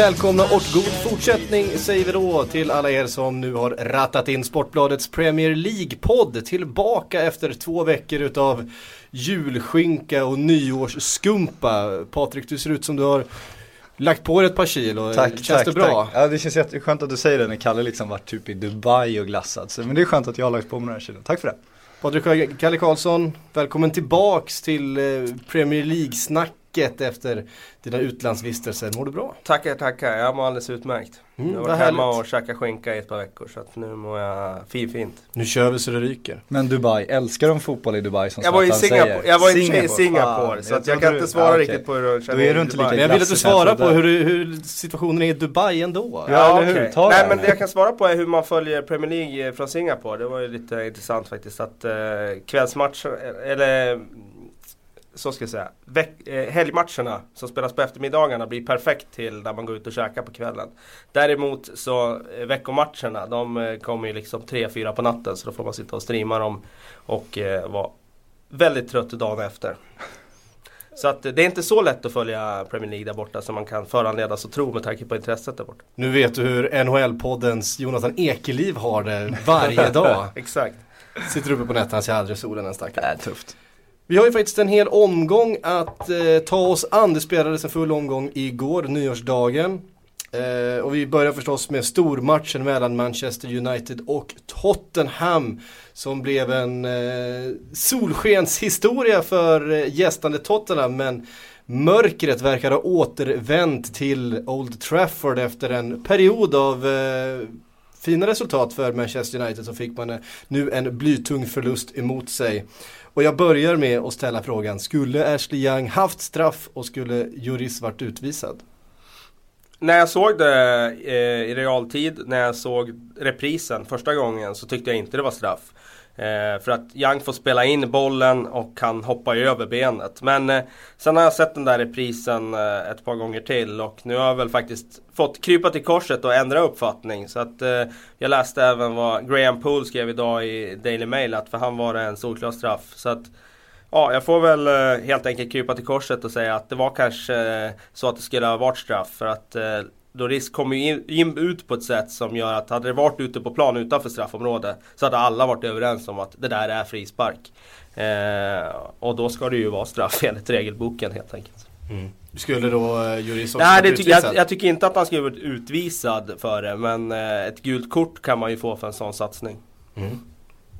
välkomna och god fortsättning säger vi då till alla er som nu har rattat in Sportbladets Premier League-podd tillbaka efter två veckor utav julskinka och nyårsskumpa. Patrik, du ser ut som du har lagt på dig ett par kilo. Tack, Känns tack, det bra? Tack. Ja det känns jätteskönt att du säger det när Kalle liksom varit typ i Dubai och glassat. Så, men det är skönt att jag har lagt på mig några kilo. Tack för det. Patrik Kalle Karlsson, välkommen tillbaks till eh, Premier League-snacket efter dina utlandsvistelser. Mår du bra? Tackar, tackar. Jag mår alldeles utmärkt. Mm, jag har varit hemma härligt. och käkat skinka i ett par veckor så att nu mår jag fint. Nu kör vi så det ryker. Men Dubai, älskar de fotboll i Dubai som Jag var i Singapore, jag var i Singapore, Singapore Fan, så att jag trodde kan du- inte svara ja, okej. riktigt på hur Då är du inte lika Men jag vill att du svarar på hur, hur situationen är i Dubai ändå. Ja, Ja, eller hur? Nej men det jag kan svara på är hur man följer Premier League från Singapore. Det var ju lite intressant faktiskt att eh, kvällsmatcher, eller så ska jag säga, veck, eh, helgmatcherna som spelas på eftermiddagarna blir perfekt till när man går ut och käkar på kvällen. Däremot så eh, veckomatcherna, de eh, kommer ju liksom 3-4 på natten så då får man sitta och streama dem och eh, vara väldigt trött dagen efter. Så att eh, det är inte så lätt att följa Premier League där borta som man kan föranledas att tro med tanke på intresset där borta. Nu vet du hur NHL-poddens Jonathan Ekeliv har det varje dag. Exakt. Sitter uppe på nätterna, han ser aldrig solen den stackaren. Äh, tufft. Vi har ju faktiskt en hel omgång att eh, ta oss an. Det spelades en full omgång igår, nyårsdagen. Eh, och vi börjar förstås med stormatchen mellan Manchester United och Tottenham. Som blev en eh, solskenshistoria för eh, gästande Tottenham. Men mörkret verkar ha återvänt till Old Trafford efter en period av eh, fina resultat för Manchester United. Så fick man eh, nu en blytung förlust emot sig. Och jag börjar med att ställa frågan, skulle Ashley Young haft straff och skulle Juris varit utvisad? När jag såg det eh, i realtid, när jag såg reprisen första gången så tyckte jag inte det var straff. Eh, för att Young får spela in bollen och han hoppar ju över benet. Men eh, sen har jag sett den där reprisen eh, ett par gånger till och nu har jag väl faktiskt fått krypa till korset och ändra uppfattning. Så att eh, jag läste även vad Graham Poole skrev idag i Daily Mail att för han var det en solklar straff. Så att Ja, jag får väl eh, helt enkelt krypa till korset och säga att det var kanske eh, så att det skulle ha varit straff. För att eh, Doris kommer ju in, in ut på ett sätt som gör att hade det varit ute på plan utanför straffområdet så hade alla varit överens om att det där är frispark. Eh, och då ska det ju vara straff enligt regelboken helt enkelt. Skulle då eh, Juris också Nej, det ty jag, jag tycker inte att han skulle varit utvisad för det. Men eh, ett gult kort kan man ju få för en sån satsning. Mm.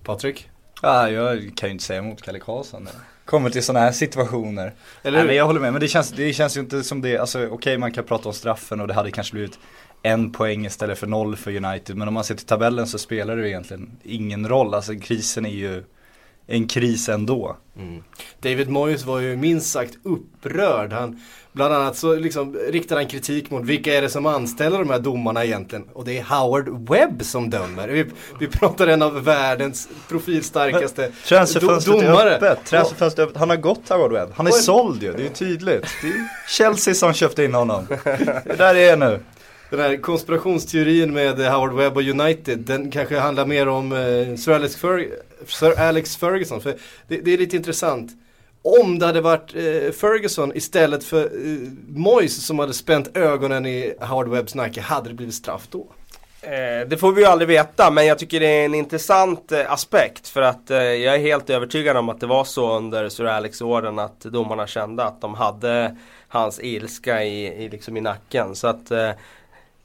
Patrik? Ja, jag kan ju inte säga emot Kalle Karlsson. Kommer till sådana här situationer. Eller Nej, men jag håller med, men det känns, det känns ju inte som det, alltså okej man kan prata om straffen och det hade kanske blivit en poäng istället för noll för United. Men om man ser till tabellen så spelar det ju egentligen ingen roll. Alltså krisen är ju en kris ändå. Mm. David Moyes var ju minst sagt upprörd. Han, bland annat så liksom riktade han kritik mot vilka är det som anställer de här domarna egentligen? Och det är Howard Webb som dömer. Vi, vi pratar en av världens profilstarkaste Transferfönstret domare. öppet, transferfönstret öppet. Han har gått Howard Webb. Han är såld ju, det är ju tydligt. Det är Chelsea som köpte in honom. Det där är nu. Den här konspirationsteorin med eh, Howard Webb och United, den kanske handlar mer om eh, Sir, Alex Fer- Sir Alex Ferguson. För det, det är lite intressant. Om det hade varit eh, Ferguson istället för eh, Moyes som hade spänt ögonen i Howard Webbs nacke, hade det blivit straff då? Det får vi ju aldrig veta men jag tycker det är en intressant aspekt för att jag är helt övertygad om att det var så under Sir Alex åren att domarna kände att de hade hans ilska i, i, liksom i nacken. Så att eh,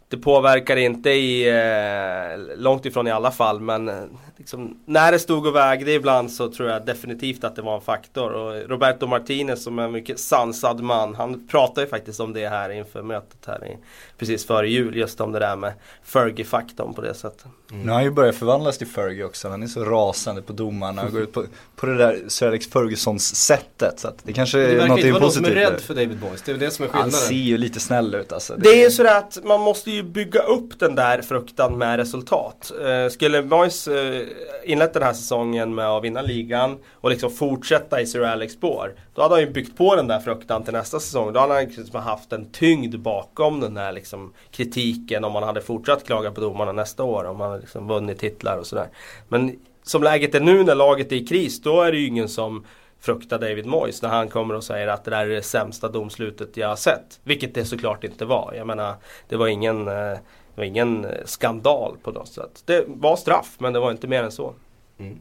det påverkar inte i, eh, långt ifrån i alla fall men eh, liksom, när det stod och vägde ibland så tror jag definitivt att det var en faktor. Och Roberto Martinez som är en mycket sansad man, han pratade ju faktiskt om det här inför mötet här i, precis före jul. Just om det där med Fergie-faktorn på det sättet. Nu har han ju börjat förvandlas till Fergie också. Han är så rasande på domarna och går ut på, på det där Sir Alex Fergusons sättet. Så att det kanske Det är verkar någonting inte vara någon som är positivt. rädd för David Moyes, det är väl det som är Han skillnaden. ser ju lite snäll ut alltså. Det är ju sådär att man måste ju bygga upp den där fruktan med resultat. Eh, skulle Moyes eh, inlett den här säsongen med att vinna ligan och liksom fortsätta i Sir Alex spår. Då hade han ju byggt på den där fruktan till nästa säsong. Då hade han liksom haft en tyngd bakom den där liksom Liksom kritiken om man hade fortsatt klaga på domarna nästa år. Om man hade liksom vunnit titlar och sådär. Men som läget är nu när laget är i kris, då är det ju ingen som fruktar David Moyes när han kommer och säger att det där är det sämsta domslutet jag har sett. Vilket det såklart inte var. Jag menar, det var ingen, eh, det var ingen skandal på något sätt. Det var straff men det var inte mer än så. Mm.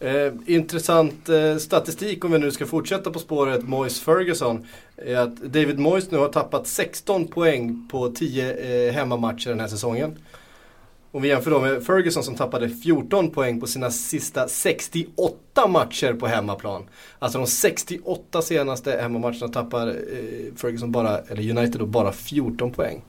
Eh, intressant eh, statistik om vi nu ska fortsätta på spåret Moyes Ferguson. Är att David Moyes nu har tappat 16 poäng på 10 eh, hemmamatcher den här säsongen. Om vi jämför då med Ferguson som tappade 14 poäng på sina sista 68 matcher på hemmaplan. Alltså de 68 senaste hemmamatcherna tappar eh, Ferguson bara, eller United då bara 14 poäng.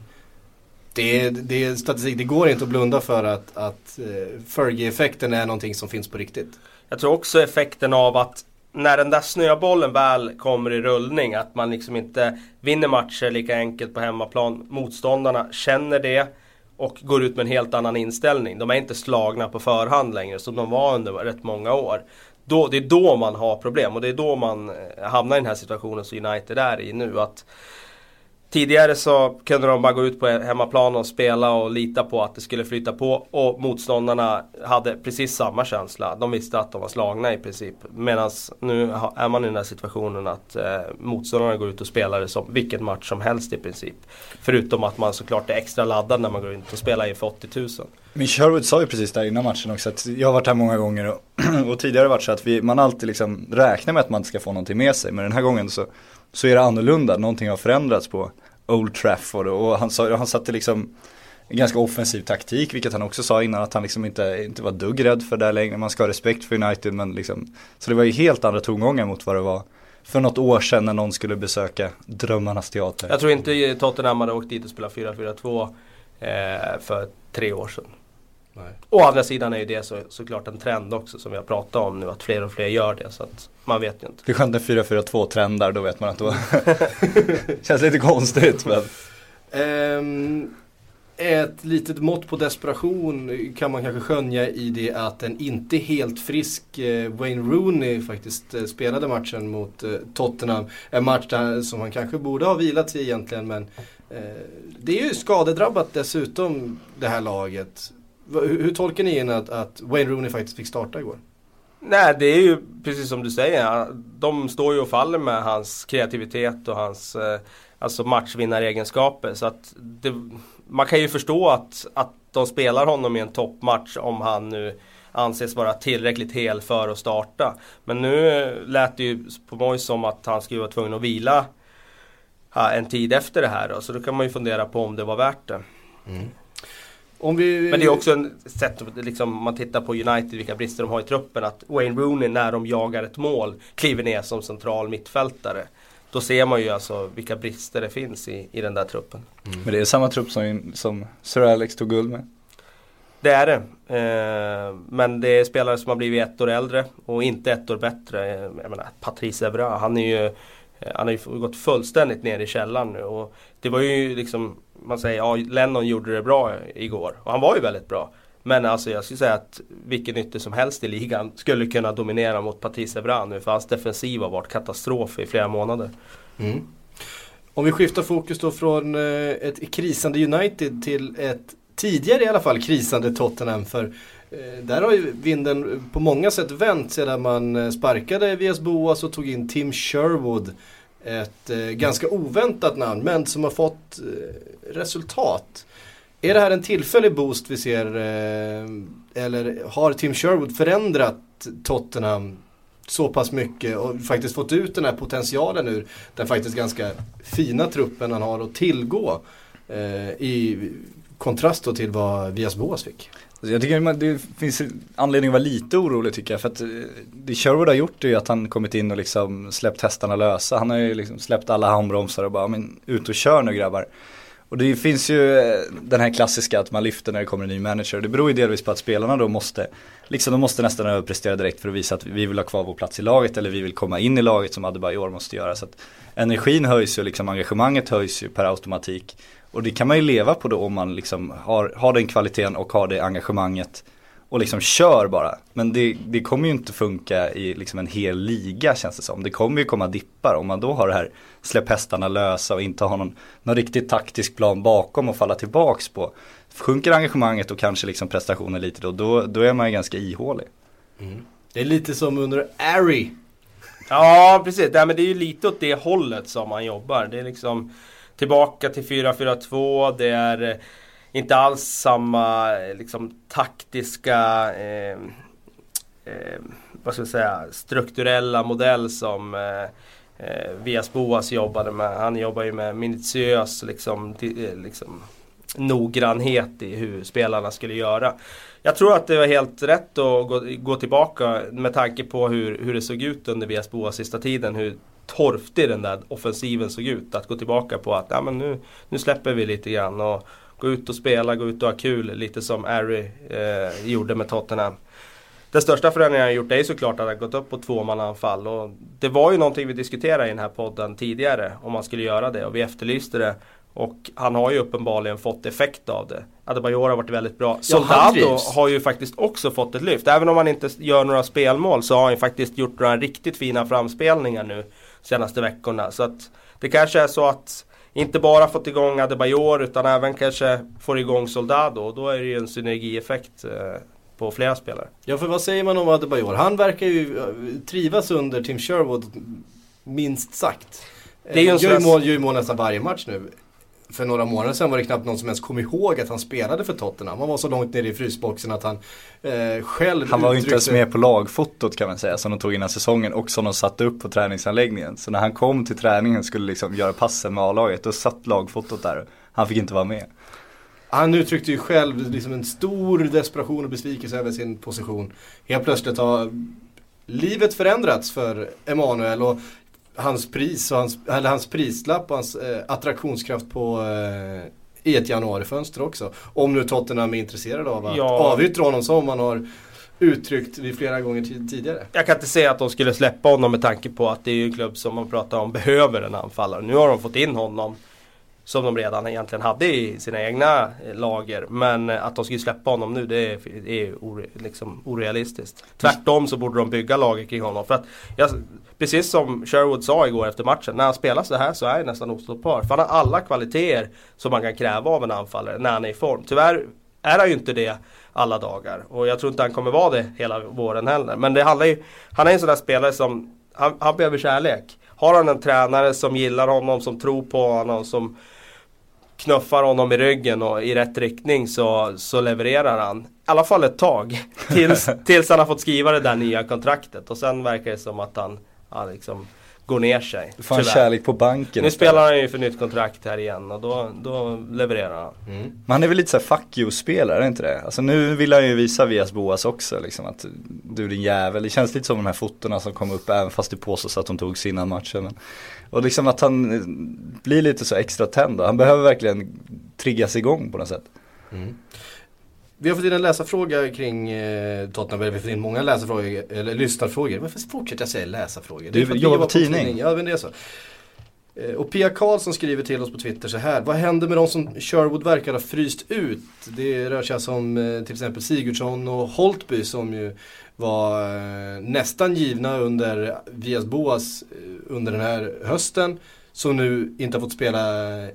Det är, det är statistik, det går inte att blunda för att, att eh, Fergie-effekten är någonting som finns på riktigt. Jag tror också effekten av att när den där snöbollen väl kommer i rullning, att man liksom inte vinner matcher lika enkelt på hemmaplan. Motståndarna känner det och går ut med en helt annan inställning. De är inte slagna på förhand längre som de var under rätt många år. Då, det är då man har problem och det är då man eh, hamnar i den här situationen som United är i nu. Att Tidigare så kunde de bara gå ut på hemmaplan och spela och lita på att det skulle flyta på. Och motståndarna hade precis samma känsla. De visste att de var slagna i princip. Medan nu är man i den här situationen att eh, motståndarna går ut och spelar det som vilken match som helst i princip. Förutom att man såklart är extra laddad när man går ut och spelar inför 80 000. Men Sherwood sa ju precis där innan matchen också att jag har varit här många gånger och, och tidigare varit så att vi, man alltid liksom räknar med att man inte ska få någonting med sig. Men den här gången så så är det annorlunda, någonting har förändrats på Old Trafford och han, sa, han satte liksom en ganska offensiv taktik, vilket han också sa innan att han liksom inte, inte var dugg rädd för det längre. Man ska ha respekt för United men liksom, så det var ju helt andra tongångar mot vad det var för något år sedan när någon skulle besöka Drömmarnas teater. Jag tror inte Tottenham hade åkt dit och spelat 4-4-2 eh, för tre år sedan. Nej. Å andra sidan är ju det så, såklart en trend också som vi har pratat om nu att fler och fler gör det så att man vet ju inte. Det är skönt när 4-4-2 trendar då vet man att då känns lite konstigt men. Um, ett litet mått på desperation kan man kanske skönja i det att en inte helt frisk eh, Wayne Rooney faktiskt eh, spelade matchen mot eh, Tottenham. En match där, som han kanske borde ha vilat sig egentligen men det är ju skadedrabbat dessutom det här laget. Hur, hur tolkar ni in att, att Wayne Rooney faktiskt fick starta igår? Nej, det är ju precis som du säger. De står ju och faller med hans kreativitet och hans eh, alltså matchvinnaregenskaper. Så att det, man kan ju förstå att, att de spelar honom i en toppmatch om han nu anses vara tillräckligt hel för att starta. Men nu lät det ju på mig som att han skulle vara tvungen att vila en tid efter det här. Då. Så då kan man ju fundera på om det var värt det. Mm. Vi... Men det är också ett sätt, liksom, man tittar på United, vilka brister de har i truppen. Att Wayne Rooney när de jagar ett mål kliver ner som central mittfältare. Då ser man ju alltså vilka brister det finns i, i den där truppen. Mm. Men det är samma trupp som, som Sir Alex tog guld med? Det är det. Eh, men det är spelare som har blivit ett år äldre och inte ett år bättre. Jag menar, Patrice Evra, han är ju eh, han har ju gått fullständigt ner i källaren nu. Och det var ju liksom man säger ja, Lennon gjorde det bra igår. Och han var ju väldigt bra. Men alltså jag skulle säga att vilken ytter som helst i ligan skulle kunna dominera mot Patrice Evra nu. För hans defensiv har varit katastrof i flera månader. Mm. Om vi skiftar fokus då från eh, ett krisande United till ett tidigare i alla fall krisande Tottenham. För eh, där har ju vinden på många sätt vänt sedan man eh, sparkade Vias Boas och tog in Tim Sherwood ett eh, ganska oväntat namn men som har fått eh, resultat. Är det här en tillfällig boost vi ser eh, eller har Tim Sherwood förändrat Tottenham så pass mycket och faktiskt fått ut den här potentialen ur den faktiskt ganska fina truppen han har att tillgå eh, i kontrast då till vad Vias Boas fick. Alltså, jag tycker det finns anledning att vara lite orolig tycker jag. För att eh, det Sherwood har gjort är ju att han kommit in och liksom släppt hästarna lösa. Han har ju liksom släppt alla handbromsar och bara, men ut och kör nu grabbar. Och det finns ju eh, den här klassiska att man lyfter när det kommer en ny manager. Det beror ju delvis på att spelarna då måste, liksom de måste nästan överprestera direkt för att visa att vi vill ha kvar vår plats i laget eller vi vill komma in i laget som Adebayor måste göra. Så att energin höjs ju, liksom engagemanget höjs ju per automatik. Och det kan man ju leva på då om man liksom har, har den kvaliteten och har det engagemanget och liksom kör bara. Men det, det kommer ju inte funka i liksom en hel liga känns det som. Det kommer ju komma dippar om man då har det här släpp hästarna lösa och inte har någon, någon riktigt taktisk plan bakom och falla tillbaks på. Sjunker engagemanget och kanske liksom prestationen lite då, då, då är man ju ganska ihålig. Mm. Det är lite som under Ari Ja precis, Nej, men det är ju lite åt det hållet som man jobbar. Det är liksom tillbaka till 4-4-2. Det är eh, inte alls samma eh, liksom, taktiska eh, eh, vad ska jag säga, strukturella modell som eh, eh, Vias Boas jobbade med. Han jobbar ju med minutiös liksom, eh, liksom, noggrannhet i hur spelarna skulle göra. Jag tror att det var helt rätt att gå, gå tillbaka med tanke på hur, hur det såg ut under Vias Boas sista tiden. Hur torftig den där offensiven såg ut. Att gå tillbaka på att ja, men nu, nu släpper vi lite grann. Och gå ut och spela, gå ut och ha kul. Lite som Ari eh, gjorde med Tottenham. Den största förändringen han gjort är såklart att han gått upp på tvåmannaanfall. Och det var ju någonting vi diskuterade i den här podden tidigare. Om man skulle göra det och vi efterlyste det. Och han har ju uppenbarligen fått effekt av det. Adebayor har varit väldigt bra. Soldado ja, har ju faktiskt också fått ett lyft. Även om han inte gör några spelmål så har han ju faktiskt gjort några riktigt fina framspelningar nu senaste veckorna. Så att det kanske är så att inte bara fått igång Adebayor utan även kanske får igång Soldado. Och då är det ju en synergieffekt eh, på flera spelare. Ja för vad säger man om Adebayor? Han verkar ju eh, trivas under Tim Sherwood minst sagt. Det är ju en gör, ju mål, gör ju mål nästan varje match nu för några månader sedan var det knappt någon som ens kom ihåg att han spelade för Tottenham. Han var så långt nere i frysboxen att han eh, själv Han var ju inte ens med på lagfotot kan man säga som de tog innan säsongen och som de satte upp på träningsanläggningen. Så när han kom till träningen skulle liksom göra passen med A-laget då satt lagfotot där. Han fick inte vara med. Han uttryckte ju själv liksom en stor desperation och besvikelse över sin position. Helt plötsligt har livet förändrats för Emanuel och hans pris och hans, eller hans prislapp och hans eh, attraktionskraft på eh, i ett januarifönster också. Om nu Tottenham är intresserade av att ja. avyttra honom som man har uttryckt vid flera gånger tidigare. Jag kan inte säga att de skulle släppa honom med tanke på att det är en klubb som man pratar om behöver en anfallare. Nu har de fått in honom som de redan egentligen hade i sina egna eh, lager. Men eh, att de skulle släppa honom nu det är, är ore, liksom orealistiskt. Tvärtom så borde de bygga laget kring honom. För att jag, precis som Sherwood sa igår efter matchen, när han spelar så här så är han nästan ostoppbar. För han har alla kvaliteter som man kan kräva av en anfallare när han är i form. Tyvärr är han ju inte det alla dagar. Och jag tror inte han kommer vara det hela våren heller. Men det handlar ju, han är en sån där spelare som, han, han behöver kärlek. Har han en tränare som gillar honom, som tror på honom, som knuffar honom i ryggen och i rätt riktning så, så levererar han. I alla fall ett tag. Tills, tills han har fått skriva det där nya kontraktet. Och sen verkar det som att han, han liksom går ner sig. Du får en kärlek på banken Nu spelar han ju för nytt kontrakt här igen och då, då levererar han. Mm. Men han är väl lite såhär fuck you-spelare, är inte det? Alltså nu vill han ju visa Vias Boas också liksom att du din jävel. Det känns lite som de här fotona som kom upp även fast det påstås att de togs innan matchen. Men, och liksom att han blir lite så extra tänd Han behöver verkligen triggas igång på något sätt. Mm. Vi har fått in en läsarfråga kring eh, Tottenham, vi har fått in många läsarfrågor, eller lyssnarfrågor. Varför fortsätter jag säga läsarfrågor? Du jobbar på tidning. tidning. Ja, men det är så. Eh, och Pia Karlsson skriver till oss på Twitter så här. Vad händer med de som Sherwood verkar ha fryst ut? Det rör sig alltså om eh, till exempel Sigurdsson och Holtby som ju var eh, nästan givna under Vias Boas under den här hösten. Som nu inte har fått spela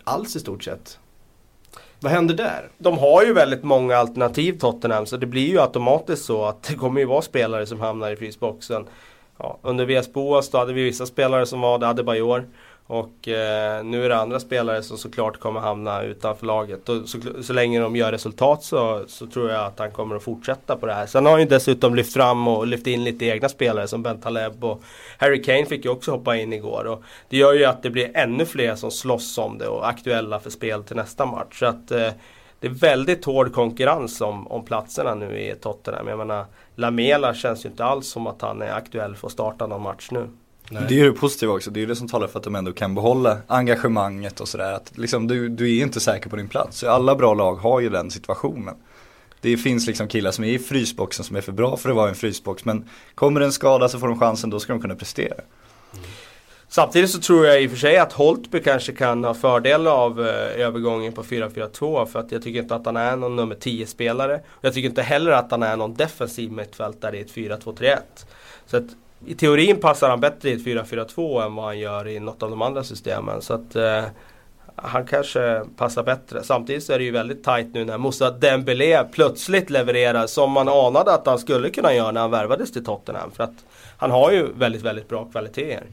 alls i stort sett. Vad händer där? De har ju väldigt många alternativ Tottenham så det blir ju automatiskt så att det kommer ju vara spelare som hamnar i frysboxen. Ja, under VS Boas då hade vi vissa spelare som var det, Adebayor. Och eh, nu är det andra spelare som såklart kommer hamna utanför laget. Och så, så länge de gör resultat så, så, tror jag att han kommer att fortsätta på det här. Sen har han ju dessutom lyft fram och lyft in lite egna spelare som Ben Taleb och Harry Kane fick ju också hoppa in igår. Och det gör ju att det blir ännu fler som slåss om det och aktuella för spel till nästa match. Så att eh, det är väldigt hård konkurrens om, om platserna nu i Tottenham. Jag menar, Lamela känns ju inte alls som att han är aktuell för att starta någon match nu. Nej. Det är det positiva också, det är det som talar för att de ändå kan behålla engagemanget och sådär. Att liksom, du, du är inte säker på din plats. Alla bra lag har ju den situationen. Det finns liksom killar som är i frysboxen som är för bra för att vara en frysbox. Men kommer en skada så får de chansen, då ska de kunna prestera. Mm. Samtidigt så tror jag i och för sig att Holtby kanske kan ha fördel av eh, övergången på 4-4-2 för att jag tycker inte att han är någon nummer 10-spelare. Jag tycker inte heller att han är någon defensiv mittfältare i ett 4-2-3-1. Så att i teorin passar han bättre i ett 4-4-2 än vad han gör i något av de andra systemen. Så att, eh, han kanske passar bättre. Samtidigt så är det ju väldigt tight nu när Moussa Dembélé plötsligt levererar som man anade att han skulle kunna göra när han värvades till Tottenham. För att han har ju väldigt, väldigt bra kvaliteter.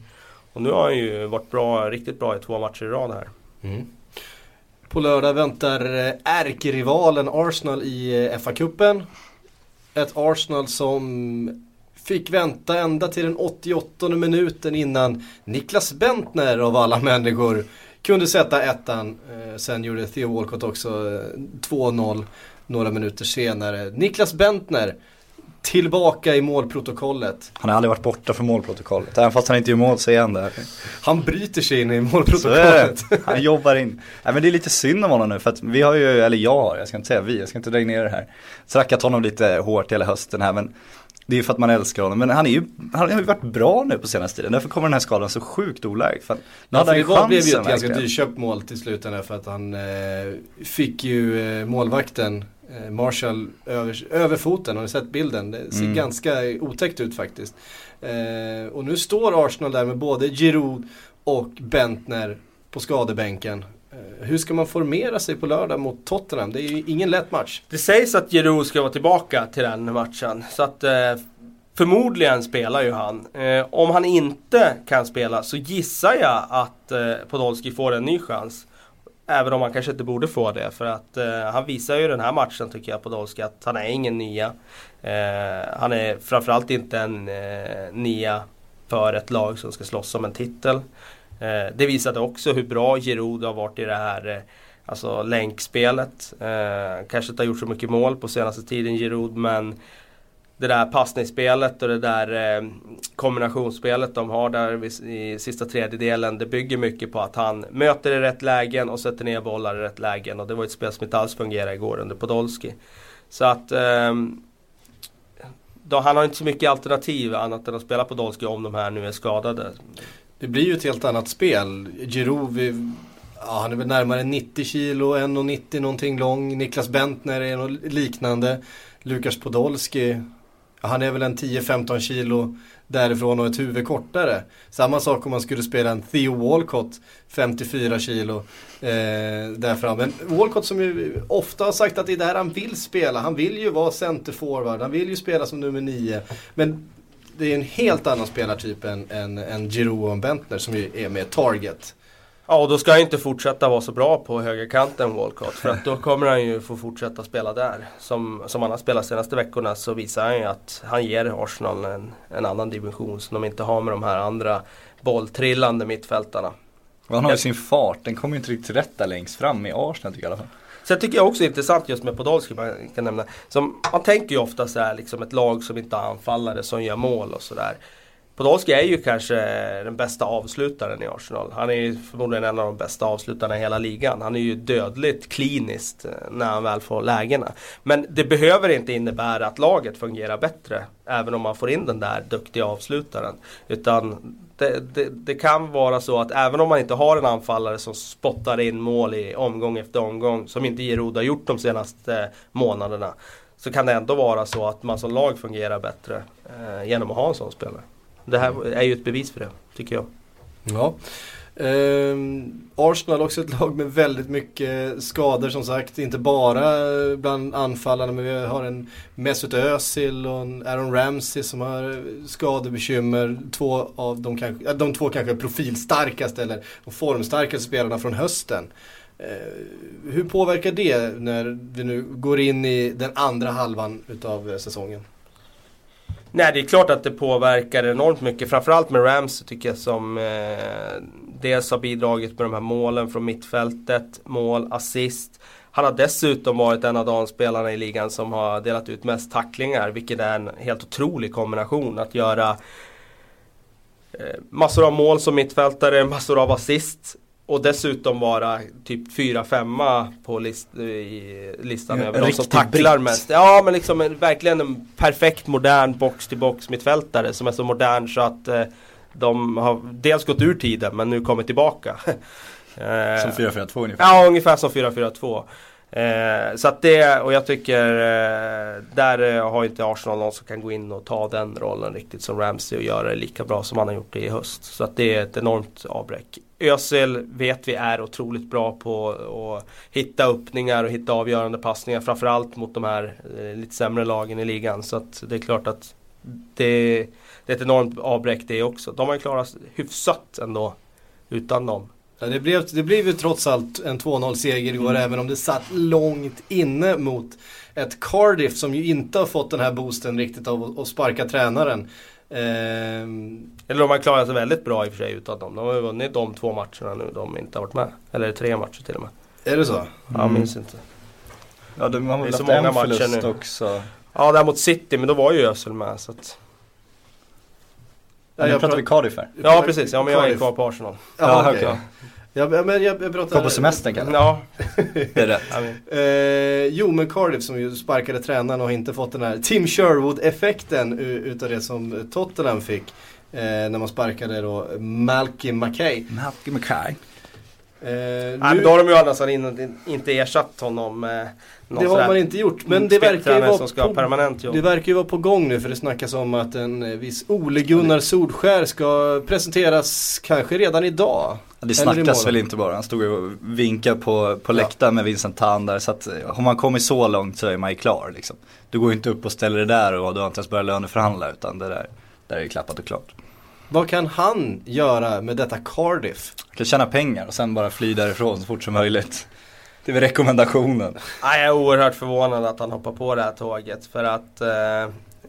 Och nu har han ju varit bra, riktigt bra i två matcher i rad här. Mm. På lördag väntar eh, ärkerivalen Arsenal i eh, FA-cupen. Ett Arsenal som fick vänta ända till den 88 minuten innan Niklas Bentner av alla människor kunde sätta ettan. Eh, sen gjorde Theo Walcott också 2-0 några minuter senare. Niklas Bentner tillbaka i målprotokollet. Han har aldrig varit borta från målprotokollet, även fast han inte gör mål så är han där. Han bryter sig in i målprotokollet. Han jobbar in. Nej, men det är lite synd om honom nu för att vi har ju, eller jag har, jag ska inte säga vi, jag ska inte dra ner det här. Trackat honom lite hårt hela hösten här men det är ju för att man älskar honom. Men han, är ju, han har ju varit bra nu på senaste tiden. Därför kommer den här skadan så sjukt olägligt. För hade ja, han det blev ju ett ganska dyrköpt mål till slut för att han eh, fick ju eh, målvakten Eh, Marshall över, över foten, har ni sett bilden? Det ser mm. ganska otäckt ut faktiskt. Eh, och nu står Arsenal där med både Giroud och Bentner på skadebänken. Eh, hur ska man formera sig på lördag mot Tottenham? Det är ju ingen lätt match. Det sägs att Giroud ska vara tillbaka till den matchen. Så att eh, förmodligen spelar ju han. Eh, om han inte kan spela så gissar jag att eh, Podolski får en ny chans. Även om han kanske inte borde få det för att eh, han visar ju den här matchen tycker jag Podolski att han är ingen nia. Eh, han är framförallt inte en eh, nia för ett lag som ska slåss om en titel. Eh, det visade också hur bra Giroud har varit i det här eh, alltså länkspelet. Eh, kanske inte har gjort så mycket mål på senaste tiden Giroud men det där passningsspelet och det där eh, kombinationsspelet de har där i sista tredjedelen. Det bygger mycket på att han möter i rätt lägen och sätter ner bollar i rätt lägen. Och det var ett spel som inte alls fungerade igår under Podolski. Så att eh, då, han har inte så mycket alternativ annat än att spela Podolski om de här nu är skadade. Det blir ju ett helt annat spel. Giroud, ja, han är väl närmare 90 kilo, 1,90 någonting lång. Niklas Bentner är något liknande. Lukas Podolski han är väl en 10-15 kilo därifrån och ett huvud kortare. Samma sak om man skulle spela en Theo Walcott, 54 kilo eh, där fram. Men Walcott som ju ofta har sagt att det är där han vill spela. Han vill ju vara centerforward, han vill ju spela som nummer 9. Men det är en helt annan spelartyp än, än, än Giroud och Bentner som ju är med target. Ja, och då ska han inte fortsätta vara så bra på högerkanten Walcott. För att då kommer han ju få fortsätta spela där. Som, som han har spelat senaste veckorna så visar han ju att han ger Arsenal en, en annan dimension som de inte har med de här andra bolltrillande mittfältarna. Han har ju sin fart, den kommer ju inte riktigt rätt där längst fram i Arsenal tycker jag i alla fall. Sen tycker jag också det är intressant just med Podolski, man kan nämna. Som, man tänker ju ofta så här, liksom ett lag som inte har anfallare som gör mål och sådär. Podolski är ju kanske den bästa avslutaren i Arsenal. Han är ju förmodligen en av de bästa avslutarna i hela ligan. Han är ju dödligt kliniskt eh, när han väl får lägena. Men det behöver inte innebära att laget fungerar bättre. Även om man får in den där duktiga avslutaren. Utan det, det, det, kan vara så att även om man inte har en anfallare som spottar in mål i omgång efter omgång. Som inte Giroud har gjort de senaste eh, månaderna. Så kan det ändå vara så att man som lag fungerar bättre eh, genom att ha en sån spelare. Det här är ju ett bevis för det, tycker jag. Ja. Eh, Arsenal också ett lag med väldigt mycket skador som sagt. Inte bara eh, bland anfallarna men vi har en Mesut Özil och en Aaron Ramsey som har eh, skadebekymmer. Två av de, kanske, de två kanske profilstarkaste eller de formstarkaste spelarna från hösten. Eh, hur påverkar det när vi nu går in i den andra halvan utav eh, säsongen? Nej, det är klart att det påverkar enormt mycket. Framförallt med Rams tycker jag som eh, dels har bidragit med de här målen från mittfältet, mål, assist. Han har dessutom varit en av de spelarna i ligan som har delat ut mest tacklingar, vilket är en helt otrolig kombination. Att göra eh, massor av mål som mittfältare, massor av assist och dessutom vara typ 4-5 på list, i listan ja, över de som tacklar britt. mest. Ja men liksom en, verkligen en perfekt modern box-till-box mittfältare som är så modern så att eh, de har dels gått ur tiden men nu kommit tillbaka. eh, som 4-4-2 ungefär? Ja ungefär som 4-4-2. Eh, så att det, och jag tycker eh, där eh, har inte Arsenal någon som kan gå in och ta den rollen riktigt som Ramsey och göra det lika bra som han har gjort det i höst. Så att det är ett enormt avbräck. Özil vet vi är otroligt bra på att hitta öppningar och hitta avgörande passningar. Framförallt mot de här eh, lite sämre lagen i ligan. Så det är klart att det, det är ett enormt avbräck det också. De har ju klarat hyfsat ändå utan dem. Ja, det, blev, det blev ju trots allt en 2-0 seger igår mm. även om det satt långt inne mot ett Cardiff som ju inte har fått den här boosten riktigt av att sparka tränaren. Ehm. Eller de har klarat sig väldigt bra i och för sig utan dem. De har ju vunnit de två matcherna nu de inte har varit med. Eller tre matcher till och med. Är det så? Mm. Jag minns inte. Ja, de har väl haft en förlust också. Ja, där mot City, men då var ju Ösel med. Så att... Ja, jag pratar vi Cardiff här? Ja precis, ja men jag är kvar på Arsenal. Ja, ja okej. Okay. Jag, men jag, jag pratar... Kom på semestern kanske? Ja. det är rätt. eh, jo men Cardiff som ju sparkade tränaren och inte fått den här Tim Sherwood-effekten utav det som Tottenham fick. Eh, när man sparkade då Malky Mackay. Malky Mackay. Eh, Nej, men då har de ju annars inte ersatt honom med Det har man inte gjort men det verkar, ju vara som ska på, permanent jobb. det verkar ju vara på gång nu för det snackas om att en eh, viss Ole Gunnar Solskär ska presenteras kanske redan idag. Det snackas väl inte bara, han stod och vinkade på, på läktaren ja. med Vincent Tan där. Så att eh, har man kommit så långt så är man ju klar liksom. Du går ju inte upp och ställer det där och du har inte ens börjat löneförhandla utan det där, där är ju klappat och klart. Vad kan han göra med detta Cardiff? Han kan tjäna pengar och sen bara fly därifrån så fort som möjligt. Det är väl rekommendationen. Jag är oerhört förvånad att han hoppar på det här tåget för att eh,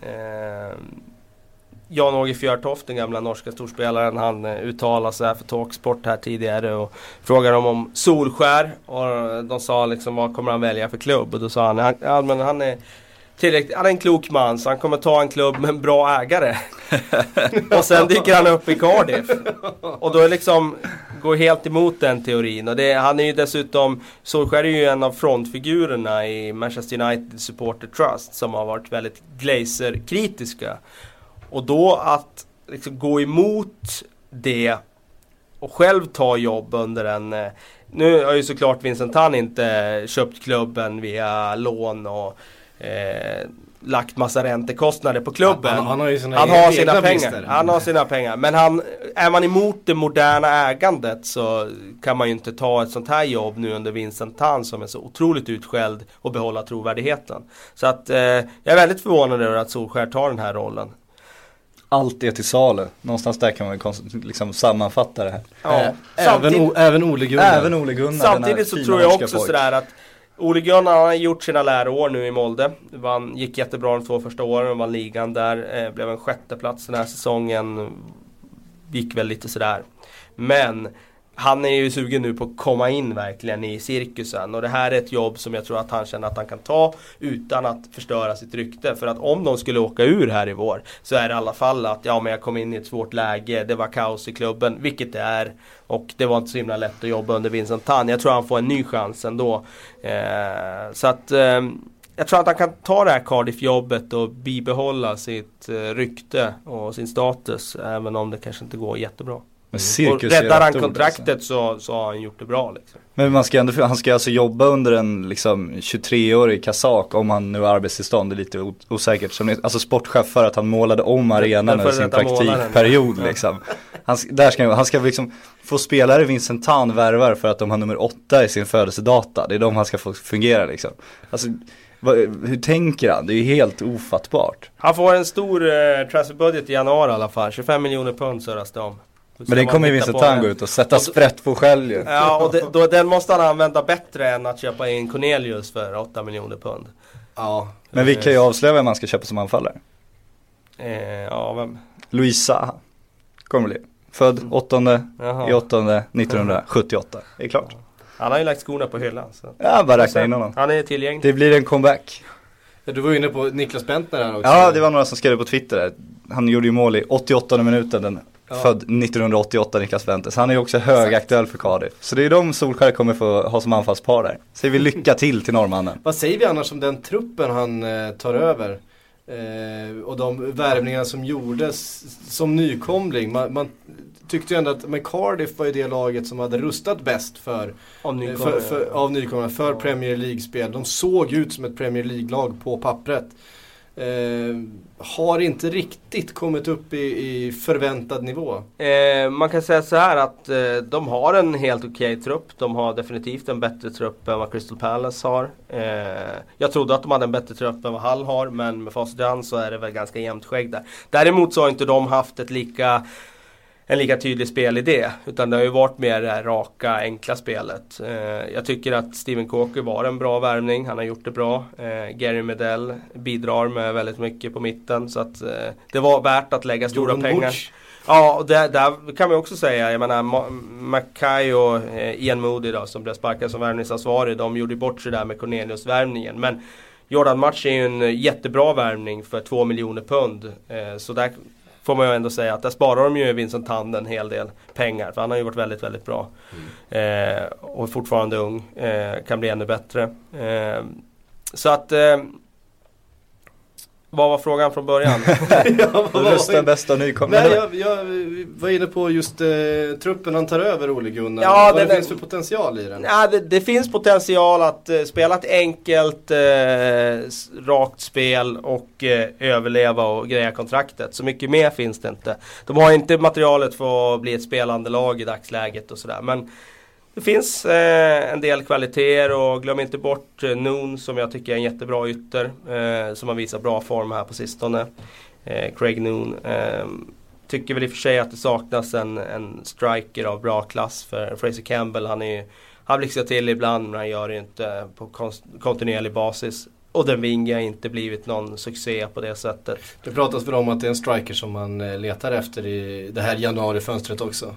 eh, Jan-Åge Fjörtoft, den gamla norska storspelaren, han eh, uttalade sig för Talksport här tidigare och frågade dem om Solskär och de sa liksom vad kommer han välja för klubb? Och då sa han, ja men han är tillräckligt, han är en klok man så han kommer ta en klubb med en bra ägare. och sen dyker han upp i Cardiff. Och då är liksom, går helt emot den teorin. Och det, han är ju dessutom, Solskjaer är ju en av frontfigurerna i Manchester United Supporter Trust som har varit väldigt Glazer-kritiska. Och då att liksom gå emot det och själv ta jobb under en eh, nu har ju såklart Vincent Tan inte köpt klubben via lån och eh, lagt massa räntekostnader på klubben. Han, han har ju sina, han har sina pengar. Han har sina pengar. Men han, är man emot det moderna ägandet så kan man ju inte ta ett sånt här jobb nu under Vincent Tan som är så otroligt utskälld och behålla trovärdigheten. Så att eh, jag är väldigt förvånad över att Solskär tar den här rollen. Allt är till salu. Någonstans där kan man liksom sammanfatta det här. Ja. Äh, även, även Ole Gunnar. Även Ole Gunnar. Samtidigt så tror jag också sådär att Ole Gunnar har gjort sina läroår nu i Molde. Vann, gick jättebra de två första åren, vann ligan där. Eh, blev en sjätteplats den här säsongen. Gick väl lite sådär. Men han är ju sugen nu på att komma in verkligen i cirkusen och det här är ett jobb som jag tror att han känner att han kan ta utan att förstöra sitt rykte. För att om de skulle åka ur här i vår så är det i alla fall att ja men jag kom in i ett svårt läge, det var kaos i klubben, vilket det är. Och det var inte så himla lätt att jobba under Vincent Tan. Jag tror han får en ny chans ändå. Eh, så att eh, jag tror att han kan ta det här Cardiff-jobbet och bibehålla sitt eh, rykte och sin status även om det kanske inte går jättebra. Men cirkus och räddar han kontraktet alltså. så, så har han gjort det bra liksom. Men man ska ändå, han ska alltså jobba under en liksom 23-årig kazak om han nu har arbetstillstånd, det är lite osäkert. Som, alltså sportchef för att han målade om arenan under sin praktikperiod liksom. Han, där ska, han ska liksom få spelare Vincent Tan värvar för att de har nummer åtta i sin födelsedata. Det är de han ska få fungera liksom. Alltså, hur tänker han? Det är ju helt ofattbart. Han får en stor eh, transferbudget i januari i alla fall. 25 miljoner pund surras det om. Men den kommer ju Vincent Tan gå ut och sätta och sprätt på själv ju. Ja, och det, då, den måste han använda bättre än att köpa in Cornelius för 8 miljoner pund. Ja. Men vi kan ju avslöja vem man ska köpa som anfallare. Eh, ja, vem? Louisa kommer bli. Född 8 Jaha. i 8 1978. Det är klart. Han har ju lagt skorna på hyllan. Så. Ja, bara räkna in honom. Han är tillgänglig. Det blir en comeback. Du var inne på Niklas Bentner här också. Ja, det var några som skrev på Twitter där. Han gjorde ju mål i 88 minuten den Ja. Född 1988 Niklas Ventes. Han är ju också högaktuell för Cardiff. Så det är de Solskjaer kommer få ha som anfallspar där. Säger vi lycka till till norrmannen. Vad säger vi annars om den truppen han eh, tar över? Eh, och de värvningar som gjordes som nykomling. Man, man tyckte ju ändå att men Cardiff var ju det laget som hade rustat bäst för, av nykomlingar, för, för, av nykomlingar, för ja. Premier League-spel. De såg ut som ett Premier League-lag på pappret. Eh, har inte riktigt kommit upp i, i förväntad nivå. Eh, man kan säga så här att eh, de har en helt okej okay trupp. De har definitivt en bättre trupp än vad Crystal Palace har. Eh, jag trodde att de hade en bättre trupp än vad Hull har men med facit i hand så är det väl ganska jämnt skägg där. Däremot så har inte de haft ett lika en lika tydlig spelidé. Utan det har ju varit mer det här raka, enkla spelet. Eh, jag tycker att Steven Coker var en bra värvning. Han har gjort det bra. Eh, Gary Medell bidrar med väldigt mycket på mitten. Så att eh, det var värt att lägga stora Jordan pengar. Mutch. Ja, och där, där kan man också säga, jag menar Ma- Mackay och eh, Ian Moody då, som blev sparkad som värvningsansvarig, de gjorde bort sig där med Cornelius-värvningen. Men Jordan Match är ju en jättebra värvning för 2 miljoner pund. Eh, så där får man ju ändå säga att där sparar de ju Vincent Hand en hel del pengar. För han har ju varit väldigt, väldigt bra. Eh, och är fortfarande ung. Eh, kan bli ännu bättre. Eh, så att eh, vad var frågan från början? ja, Rösta det? bästa nykomling. Nej, jag, jag var inne på just eh, truppen han tar över, Ole Gunnar. Ja, Vad det är- finns för potential i den. Ja, det, det finns potential att eh, spela ett enkelt, eh, rakt spel och eh, överleva och greja kontraktet. Så mycket mer finns det inte. De har inte materialet för att bli ett spelande lag i dagsläget och sådär. Men det finns eh, en del kvaliteter och glöm inte bort eh, Noon som jag tycker är en jättebra ytter. Eh, som har visat bra form här på sistone. Eh, Craig Noon. Eh, tycker väl i och för sig att det saknas en, en striker av bra klass för Fraser Campbell. Han, är, ju- han blixtrar till ibland men han gör det ju inte på konst- kontinuerlig basis. Och den Vinga har inte blivit någon succé på det sättet. Det pratas väl om att det är en striker som man eh, letar efter i det här januarifönstret också.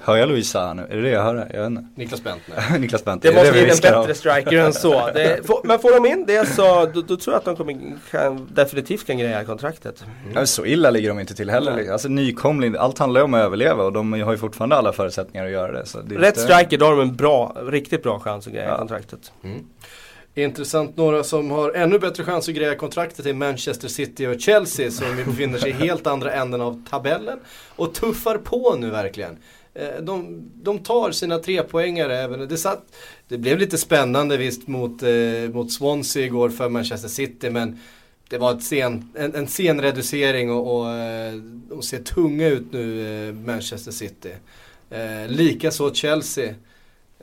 Hör jag Louisa här nu? Är det det jag hör? Jag vet inte. Niklas Bentner. Niklas Bent. Det måste bli en bättre striker än så. Det, får, men får de in det så då, då tror jag att de kommer, kan, definitivt kan greja kontraktet. Ja, så illa ligger de inte till heller. Nej. Alltså nykomling, allt handlar ju om att överleva och de har ju fortfarande alla förutsättningar att göra det. Så det Rätt inte- striker, då har de en bra, riktigt bra chans att greja Ja. kontraktet. Intressant, några som har ännu bättre chans att greja kontraktet är Manchester City och Chelsea som befinner sig i helt andra änden av tabellen och tuffar på nu verkligen. Eh, de, de tar sina trepoängare även, det, satt, det blev lite spännande visst mot, eh, mot Swansea igår för Manchester City men det var ett sen, en, en sen reducering och, och eh, de ser tunga ut nu, eh, Manchester City. Eh, Likaså Chelsea.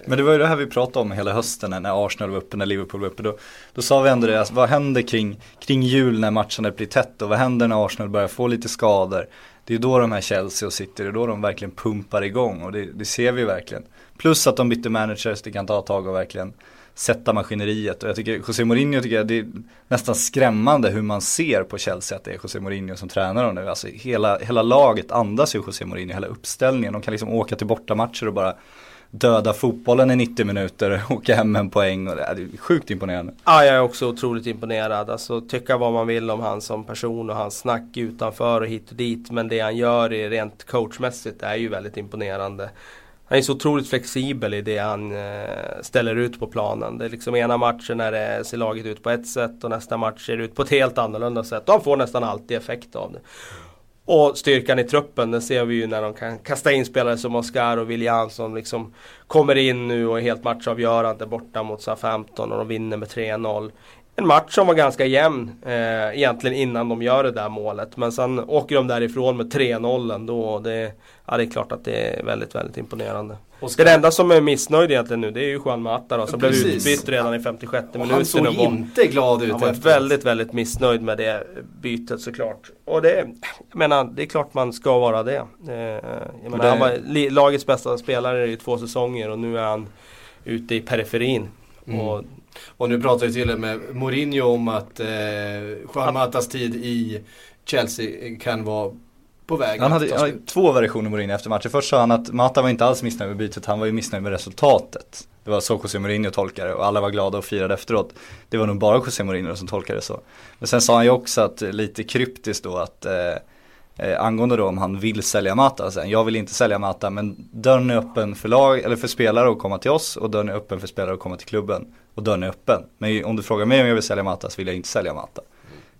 Men det var ju det här vi pratade om hela hösten när Arsenal var uppe, när Liverpool var uppe. Då, då sa vi ändå det, alltså, vad händer kring, kring jul när matcherna blir tätt och vad händer när Arsenal börjar få lite skador? Det är då de här Chelsea och City, det är då de verkligen pumpar igång och det, det ser vi verkligen. Plus att de bytte managers, det kan ta ett tag och verkligen sätta maskineriet. Och jag tycker, José Mourinho tycker jag, det är nästan skrämmande hur man ser på Chelsea att det är José Mourinho som tränar dem nu. Alltså hela, hela laget andas ju José Mourinho, hela uppställningen. De kan liksom åka till bortamatcher och bara döda fotbollen i 90 minuter, åka hem en poäng och det är sjukt imponerande. Ja, jag är också otroligt imponerad. Alltså tycka vad man vill om han som person och hans snack utanför och hit och dit. Men det han gör är rent coachmässigt är ju väldigt imponerande. Han är så otroligt flexibel i det han eh, ställer ut på planen. Det är liksom ena matchen när det ser laget ut på ett sätt och nästa match ser det ut på ett helt annorlunda sätt. Och han får nästan alltid effekt av det. Och styrkan i truppen, den ser vi ju när de kan kasta in spelare som Oscar och William som liksom kommer in nu och är helt matchavgörande borta mot SA-15 och de vinner med 3-0. En match som var ganska jämn eh, egentligen innan de gör det där målet. Men sen åker de därifrån med 3-0 ändå. Det, ja, det är klart att det är väldigt, väldigt imponerande. Oscar- Den enda som är missnöjd egentligen nu det är ju Juan Mata då, som blev Precis. utbytt redan i 56 Och minuten. han såg och inte glad ut han var efteråt. väldigt, väldigt missnöjd med det bytet såklart. Och det, jag menar, det är klart man ska vara det. Eh, jag menar, det- han var lagets bästa spelare i två säsonger och nu är han ute i periferin. Mm. Och, Och nu pratar ju till och med Mourinho om att eh, Juan Matas tid i Chelsea kan vara på väg Han hade ja, två versioner Mourinho efter matchen. Först sa han att Mata var inte alls missnöjd med bytet, han var ju missnöjd med resultatet. Det var så José Mourinho tolkade och alla var glada och firade efteråt. Det var nog bara José Mourinho som tolkade det så. Men sen sa han ju också att, lite kryptiskt då, att eh, eh, angående då om han vill sälja Mata sen. Jag vill inte sälja Mata men dörren är öppen för, lag, eller för spelare att komma till oss och dörren är öppen för spelare att komma till klubben. Och dörren är öppen. Men om du frågar mig om jag vill sälja Mata så vill jag inte sälja Mata.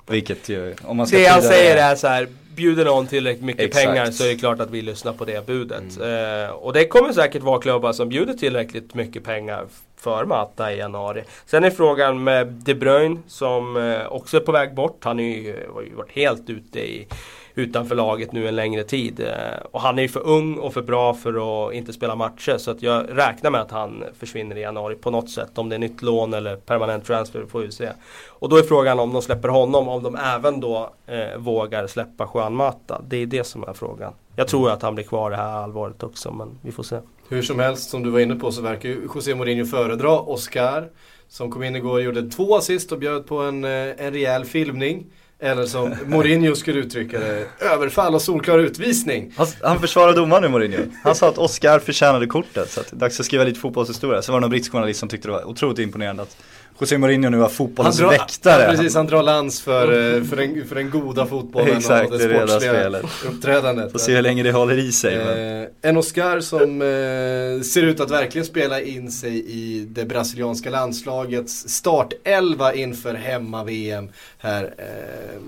Vilket ju, om man ska det han säger är så här, bjuder någon tillräckligt mycket Exakt. pengar så är det klart att vi lyssnar på det budet. Eh, och det kommer säkert vara klubbar som bjuder tillräckligt mycket pengar för Mata i januari. Sen är frågan med De Bruyne som eh, också är på väg bort. Han har ju varit helt ute i utanför laget nu en längre tid. Eh, och han är ju för ung och för bra för att inte spela matcher. Så att jag räknar med att han försvinner i januari på något sätt. Om det är nytt lån eller permanent transfer får vi se. Och då är frågan om de släpper honom, om de även då eh, vågar släppa Juan Mata. Det är det som är frågan. Jag tror att han blir kvar det här halvåret också, men vi får se. Hur som helst, som du var inne på så verkar ju José Mourinho föredra Oscar. Som kom in igår och gjorde två assist och bjöd på en, eh, en rejäl filmning. Eller som Mourinho skulle uttrycka det, överfall och solklar utvisning. Han, han försvarar domaren nu Mourinho. Han sa att Oscar förtjänade kortet, så att det är dags att skriva lite fotbollshistoria. Så var det någon brittisk journalist som tyckte det var otroligt imponerande att José Mourinho nu var fotbollens han drar, väktare. Ja, precis, han drar lans för, eh, för, den, för den goda fotbollen Exakt, och det, det sportsliga uppträdandet. Får se hur länge det håller i sig. Eh, en Oscar som eh, ser ut att verkligen spela in sig i det brasilianska landslagets startelva inför hemma-VM här. Eh,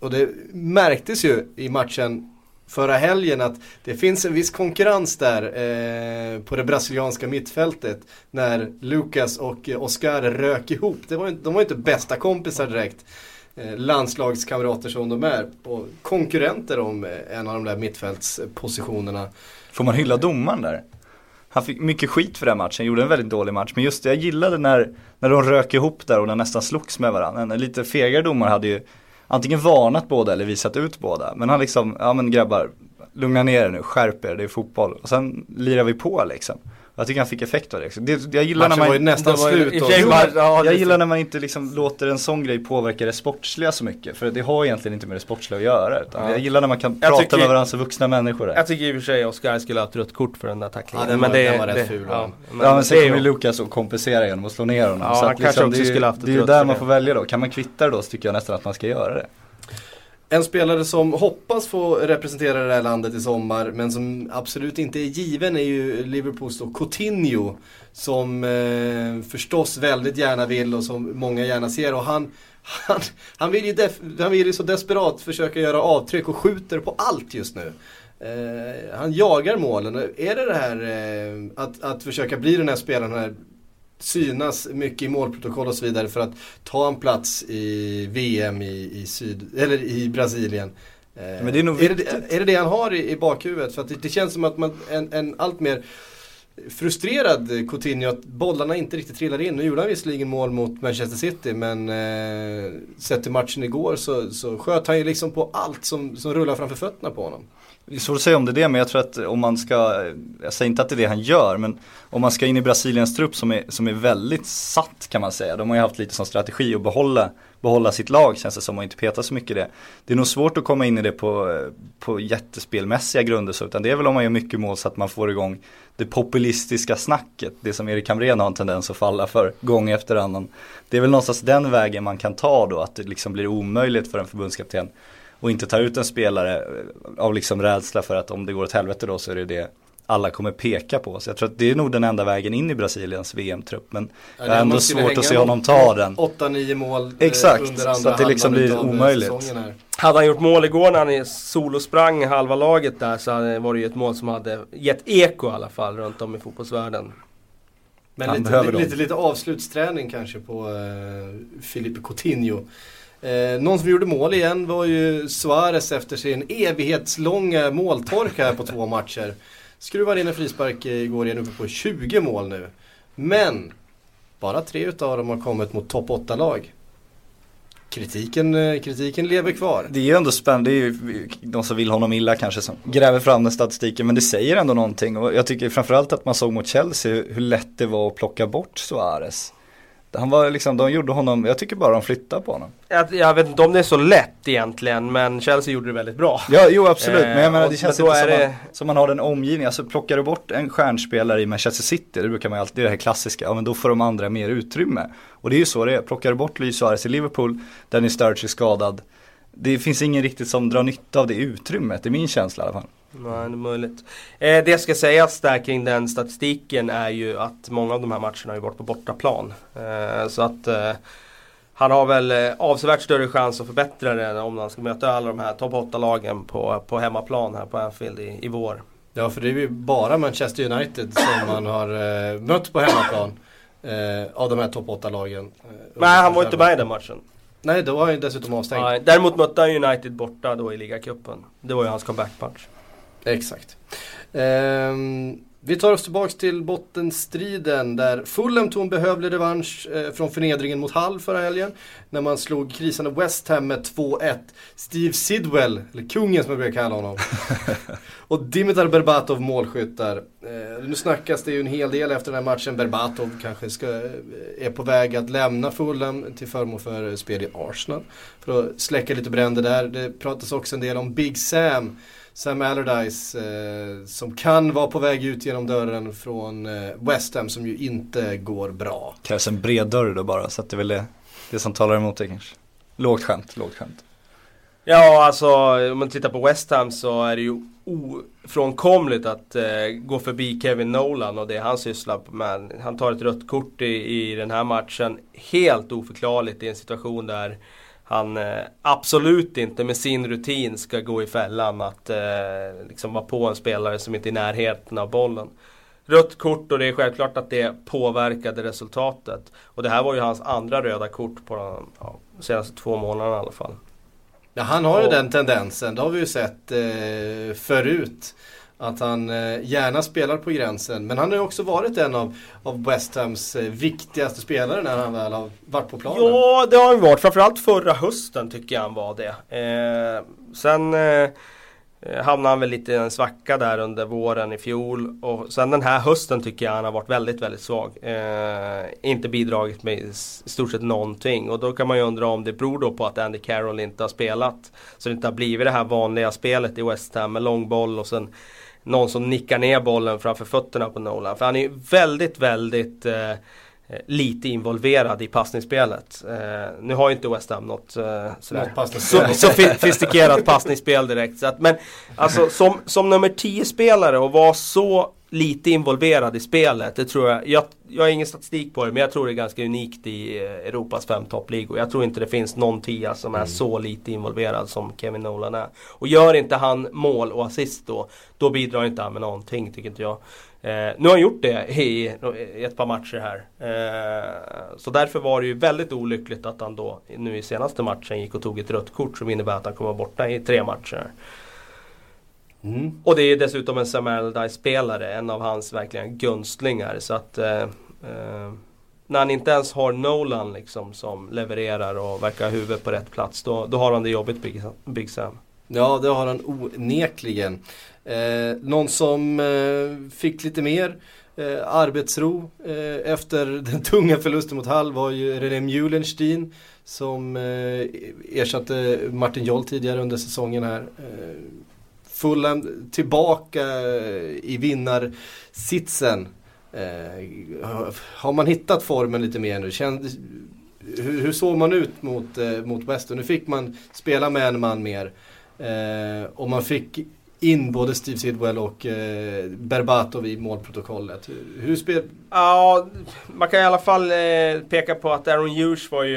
och det märktes ju i matchen förra helgen att det finns en viss konkurrens där eh, på det brasilianska mittfältet. När Lucas och Oscar rök ihop. Det var, de var ju inte bästa kompisar direkt. Eh, landslagskamrater som de är. Och konkurrenter om eh, en av de där mittfältspositionerna. Får man hylla domaren där? Han fick mycket skit för den matchen, gjorde en väldigt dålig match. Men just det, jag gillade när, när de rök ihop där och de nästan slogs med varandra. En lite fegare domare hade ju antingen varnat båda eller visat ut båda. Men han liksom, ja men grabbar, lugna ner er nu, skärp er, det är fotboll. Och sen lirar vi på liksom. Jag tycker han fick effekt av det. Liksom. det jag gillar Matchen när man, var ju nästan var slut. och och- för sig var- ja, jag det- gillar när man inte liksom låter en sån grej påverka det sportsliga så mycket. För det har egentligen inte med det sportsliga att göra. Utan Ja. Jag gillar när man kan Jag prata tycker- med varandra som vuxna människor. Där. Jag tycker i och för sig Oscar skulle ha ett rött kort för den där tacklingen. Ja, den var- den var rätt ful, Ja, ja men sen det är kommer ju- Lukas och kompensera genom att slå ner honom. Ja, så han att kanske också det, är det är ju där man det. får välja då. Kan man kvitta det då så tycker jag nästan att man ska göra det. En spelare som hoppas få representera det här landet i sommar men som absolut inte är given är ju Liverpools då Coutinho. Som eh, förstås väldigt gärna vill och som många gärna ser och han han, han, vill ju def- han vill ju så desperat försöka göra avtryck och skjuter på allt just nu. Eh, han jagar målen. Är det det här eh, att, att försöka bli den här spelaren, den här synas mycket i målprotokoll och så vidare för att ta en plats i VM i, i, syd, eller i Brasilien. Eh, Men det är nog är, det, är det det han har i, i bakhuvudet? För att det, det känns som att man, en, en allt mer frustrerad Coutinho att bollarna inte riktigt trillar in. Nu gjorde han visserligen mål mot Manchester City men eh, sett till matchen igår så, så sköt han ju liksom på allt som, som rullar framför fötterna på honom. Det är svårt att säga om det är det, men jag tror att om man ska, jag säger inte att det är det han gör, men om man ska in i Brasiliens trupp som är, som är väldigt satt kan man säga. De har ju haft lite som strategi att behålla, behålla sitt lag känns det som och inte peta så mycket i det. Det är nog svårt att komma in i det på, på jättespelmässiga grunder så, utan det är väl om man gör mycket mål så att man får igång det populistiska snacket, det som Erik Hamrén har en tendens att falla för gång efter annan. Det är väl någonstans den vägen man kan ta då, att det liksom blir omöjligt för en förbundskapten och inte ta ut en spelare eh, av liksom rädsla för att om det går åt helvete då så är det det alla kommer peka på. Så jag tror att det är nog den enda vägen in i Brasiliens VM-trupp. Men Ja, jag har ändå svårt att se honom ta den. 8-9 mål eh, Exakt, under så andra att det liksom blir eh, omöjligt. Hade han gjort mål igår när han i solosprang halva laget där så var det ju ett mål som hade gett eko i alla fall runt om i fotbollsvärlden. Men Han lite, lite, lite, avslutsträning kanske på eh, Filipe Coutinho. Eh, någon som gjorde mål igen var ju Suarez efter sin evighetslånga måltorka här på två matcher. Skruvar in en frispark eh, igår igen uppe på 20 mål nu. Men bara tre utav dem har kommit mot topp 8-lag. Kritiken, eh, kritiken lever kvar. Det är ju ändå spännande, det är ju de som vill honom illa kanske som gräver fram den statistiken men det säger ändå någonting och jag tycker framförallt att man såg mot Chelsea hur lätt det var att plocka bort Suarez. Han var liksom, de gjorde honom, jag tycker bara de flyttade på honom. Jag, jag vet inte om det är så lätt egentligen men Chelsea gjorde det väldigt bra. Ja, jo absolut, Eh, men jag menar och- det känns inte som, det- man, som man har den omgivningen. Alltså plockar du bort en stjärnspelare i Manchester City, det brukar man ju alltid, det är det här klassiska, ja men då får de andra mer utrymme. Och det är ju så det är, plockar du bort Luis Suarez i Liverpool, Danny Sturridge är skadad. Det finns ingen riktigt som drar nytta av det utrymmet, det är min känsla i alla fall. Nej, det är möjligt. Eh, det ska sägas där kring den statistiken är ju att många av de här matcherna har ju varit på bortaplan. Eh, så att eh, han har väl eh, avsevärt större chans att förbättra det om han ska möta alla de här topp 8-lagen på, på hemmaplan här på Anfield i, i vår. Ja, för det är ju bara Manchester United som man har eh, mött på hemmaplan. Eh, av de här topp 8-lagen. Eh, Nej, han var inte med i den matchen. Nej, då var han ju dessutom avstängd. Nej, däremot mötte han United borta då i ligacupen. Det var ju hans comeback-match. Exakt. Ehm, vi tar oss tillbaks till bottenstriden där Fulham tog en behövlig revansch eh, från förnedringen mot Hull förra helgen. När man slog krisande West Ham med 2-1. Steve Sidwell, eller kungen som jag brukar kalla honom. och Dimitar Berbatov målskyttar. Eh, nu snackas det ju en hel del efter den här matchen. Berbatov kanske ska, eh, är på väg att lämna Fulham till förmån för spel i Arsenal. För att släcka lite bränder där. Det pratas också en del om Big Sam Sam Allardyce eh, som kan vara på väg ut genom dörren från eh, West Ham som ju inte går bra. Krävs en bred dörr då bara så att det är väl det, det som talar emot det kanske. Lågt skämt, lågt skämt. Ja, alltså om man tittar på West Ham så är det ju ofrånkomligt att eh, gå förbi Kevin Nolan och det han sysslar med. Han tar ett rött kort i, i den här matchen. Helt oförklarligt i en situation där han eh, absolut inte med sin rutin ska gå i fällan att eh, liksom vara på en spelare som inte är i närheten av bollen. Rött kort och det är självklart att det påverkade resultatet. Och det här var ju hans andra röda kort på de ja, senaste två månaderna i alla fall. Ja, han har ju och, den tendensen, det har vi ju sett eh, förut. Att han eh, gärna spelar på gränsen. Men han har ju också varit en av, av West Hams eh, viktigaste spelare när han väl har varit på planen. Ja, det har han varit. Framförallt förra hösten tycker jag han var det. Eh, sen eh, hamnade han väl lite i en svacka där under våren i fjol. Och sen den här hösten tycker jag han har varit väldigt, väldigt svag. Eh, inte bidragit med i stort sett någonting. Och då kan man ju undra om det beror då på att Andy Carroll inte har spelat. Så det inte har blivit det här vanliga spelet i West Ham med långboll och sen någon som nickar ner bollen framför fötterna på Nolan. För han är väldigt, väldigt eh, lite involverad i passningsspelet. Eh, nu har ju inte West Ham något eh, sådär, så, sofistikerat passningsspel direkt. Så att, men alltså som, som nummer 10 spelare och vara så lite involverad i spelet. Det tror jag, jag, jag har ingen statistik på det men jag tror det är ganska unikt i eh, Europas fem toppligor. Jag tror inte det finns någon tia som är mm. så lite involverad som Kevin Nolan är. Och gör inte han mål och assist då, då bidrar inte han med någonting tycker inte jag. Eh, nu har han gjort det i, i ett par matcher här. Eh, så därför var det ju väldigt olyckligt att han då nu i senaste matchen gick och tog ett rött kort som innebär att han kommer vara borta i tre matcher. Mm. Och det är dessutom en Samuel Allardyce-spelare, en av hans verkligen gunstlingar. Så att eh, eh, när han inte ens har Nolan liksom som levererar och verkar ha huvudet på rätt plats, då, då har han det jobbigt Big, Big Sam. Ja, det har han onekligen. Eh, någon som eh, fick lite mer eh, arbetsro eh, efter den tunga förlusten mot Hall var ju René Mjulenstein som eh, ersatte Martin Joll tidigare under säsongen här. Fulham tillbaka i vinnarsitsen. Eh, har man hittat formen lite mer nu? Känd, hur, hur, såg man ut mot, eh, mot West? Nu fick man spela med en man mer. Eh, och man fick in både Steve Sidwell och eh, Berbatov i målprotokollet. Hur, spel... Ja, man kan i alla fall eh, peka på att Aaron Hughes var ju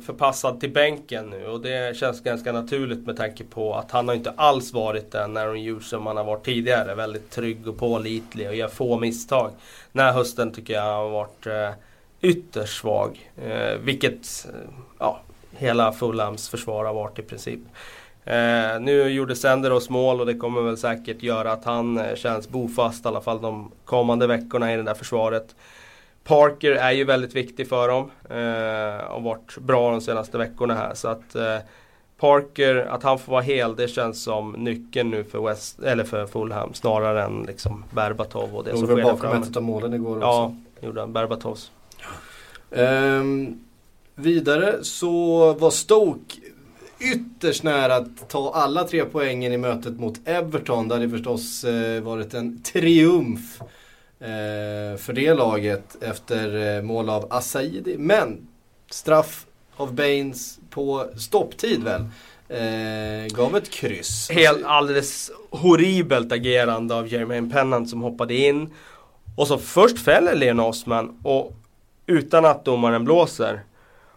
förpassad till bänken nu och det känns ganska naturligt med tanke på att han har inte alls varit den Aaron Hughes som han har varit tidigare. Väldigt trygg och pålitlig och gör få misstag. Den här hösten tycker jag har varit eh, ytterst svag. Eh, vilket eh, ja, hela Fulhams försvar har varit i princip. Eh, nu gjorde Senderos mål och det kommer väl säkert göra att han eh, känns bofast i alla fall de kommande veckorna i det där försvaret. Parker är ju väldigt viktig för dem eh, och varit bra de senaste veckorna här. Så att eh, Parker, att han får vara hel, det känns som nyckeln nu för, West, eller för Fulham snarare än liksom Berbatov och det som sker där bakom ett av målen igår också. Ja, gjorde han. Berbatovs. Um, vidare så var Stoke ytterst nära att ta alla tre poängen i mötet mot Everton. Det hade förstås eh, varit en triumf eh, för det laget efter eh, mål av Asaidi. Men straff av Baines på stopptid väl. Eh, gav ett kryss. Helt alldeles horribelt agerande av Jermaine Pennant som hoppade in. Och så först fäller Leon Osman och utan att domaren blåser.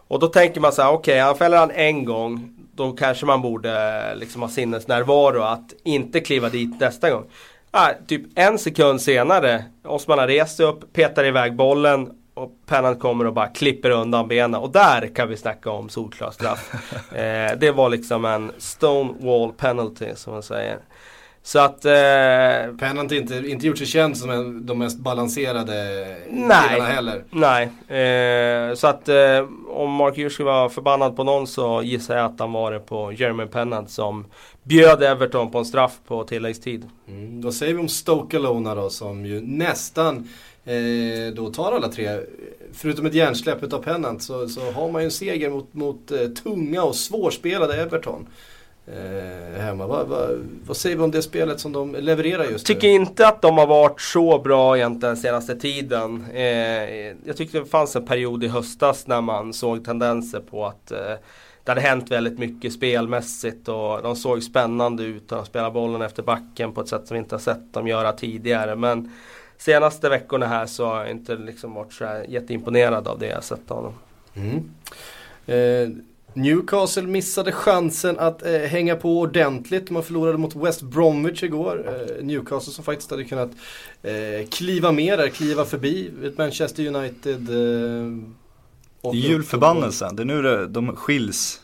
Och då tänker man så här, okej okay, han fäller han en gång då kanske man borde liksom ha sinnesnärvaro att inte kliva dit nästa gång. Ah, typ en sekund senare, Osman har rest sig upp, petar iväg bollen och Pennant kommer och bara klipper undan benen och där kan vi snacka om solklar straff. eh, det var liksom en stonewall penalty som man säger. Så att... Eh, Pennant inte, inte gjort sig känd som en, de mest balanserade nej, killarna heller. Nej, eh, så att eh, om Mark Hughes skulle vara förbannad på någon så gissar jag att han var det på Jeremy Pennant som bjöd Everton på en straff på tilläggstid. Mm, då säger vi om Stoke Alona då som ju nästan eh, då tar alla tre. Förutom ett hjärnsläpp utav Pennant så, så har man ju en seger mot, mot eh, tunga och svårspelade Everton. Eh, hemma. Va, va, vad säger vi om det spelet som de levererar just Tycker nu? inte att de har varit så bra egentligen senaste tiden. Eh, jag tyckte det fanns en period i höstas när man såg tendenser på att eh, det hade hänt väldigt mycket spelmässigt och de såg spännande ut och de spelade bollen efter backen på ett sätt som vi inte har sett dem göra tidigare. Men senaste veckorna här så har jag inte liksom varit så jätteimponerad av det jag sett av dem. Mm. Eh, Newcastle missade chansen att eh, hänga på ordentligt. Man förlorade mot West Bromwich igår. Eh, Newcastle som faktiskt hade kunnat eh, kliva med där, kliva förbi ett Manchester United. Eh, julförbannelsen, det är nu det, de skiljs.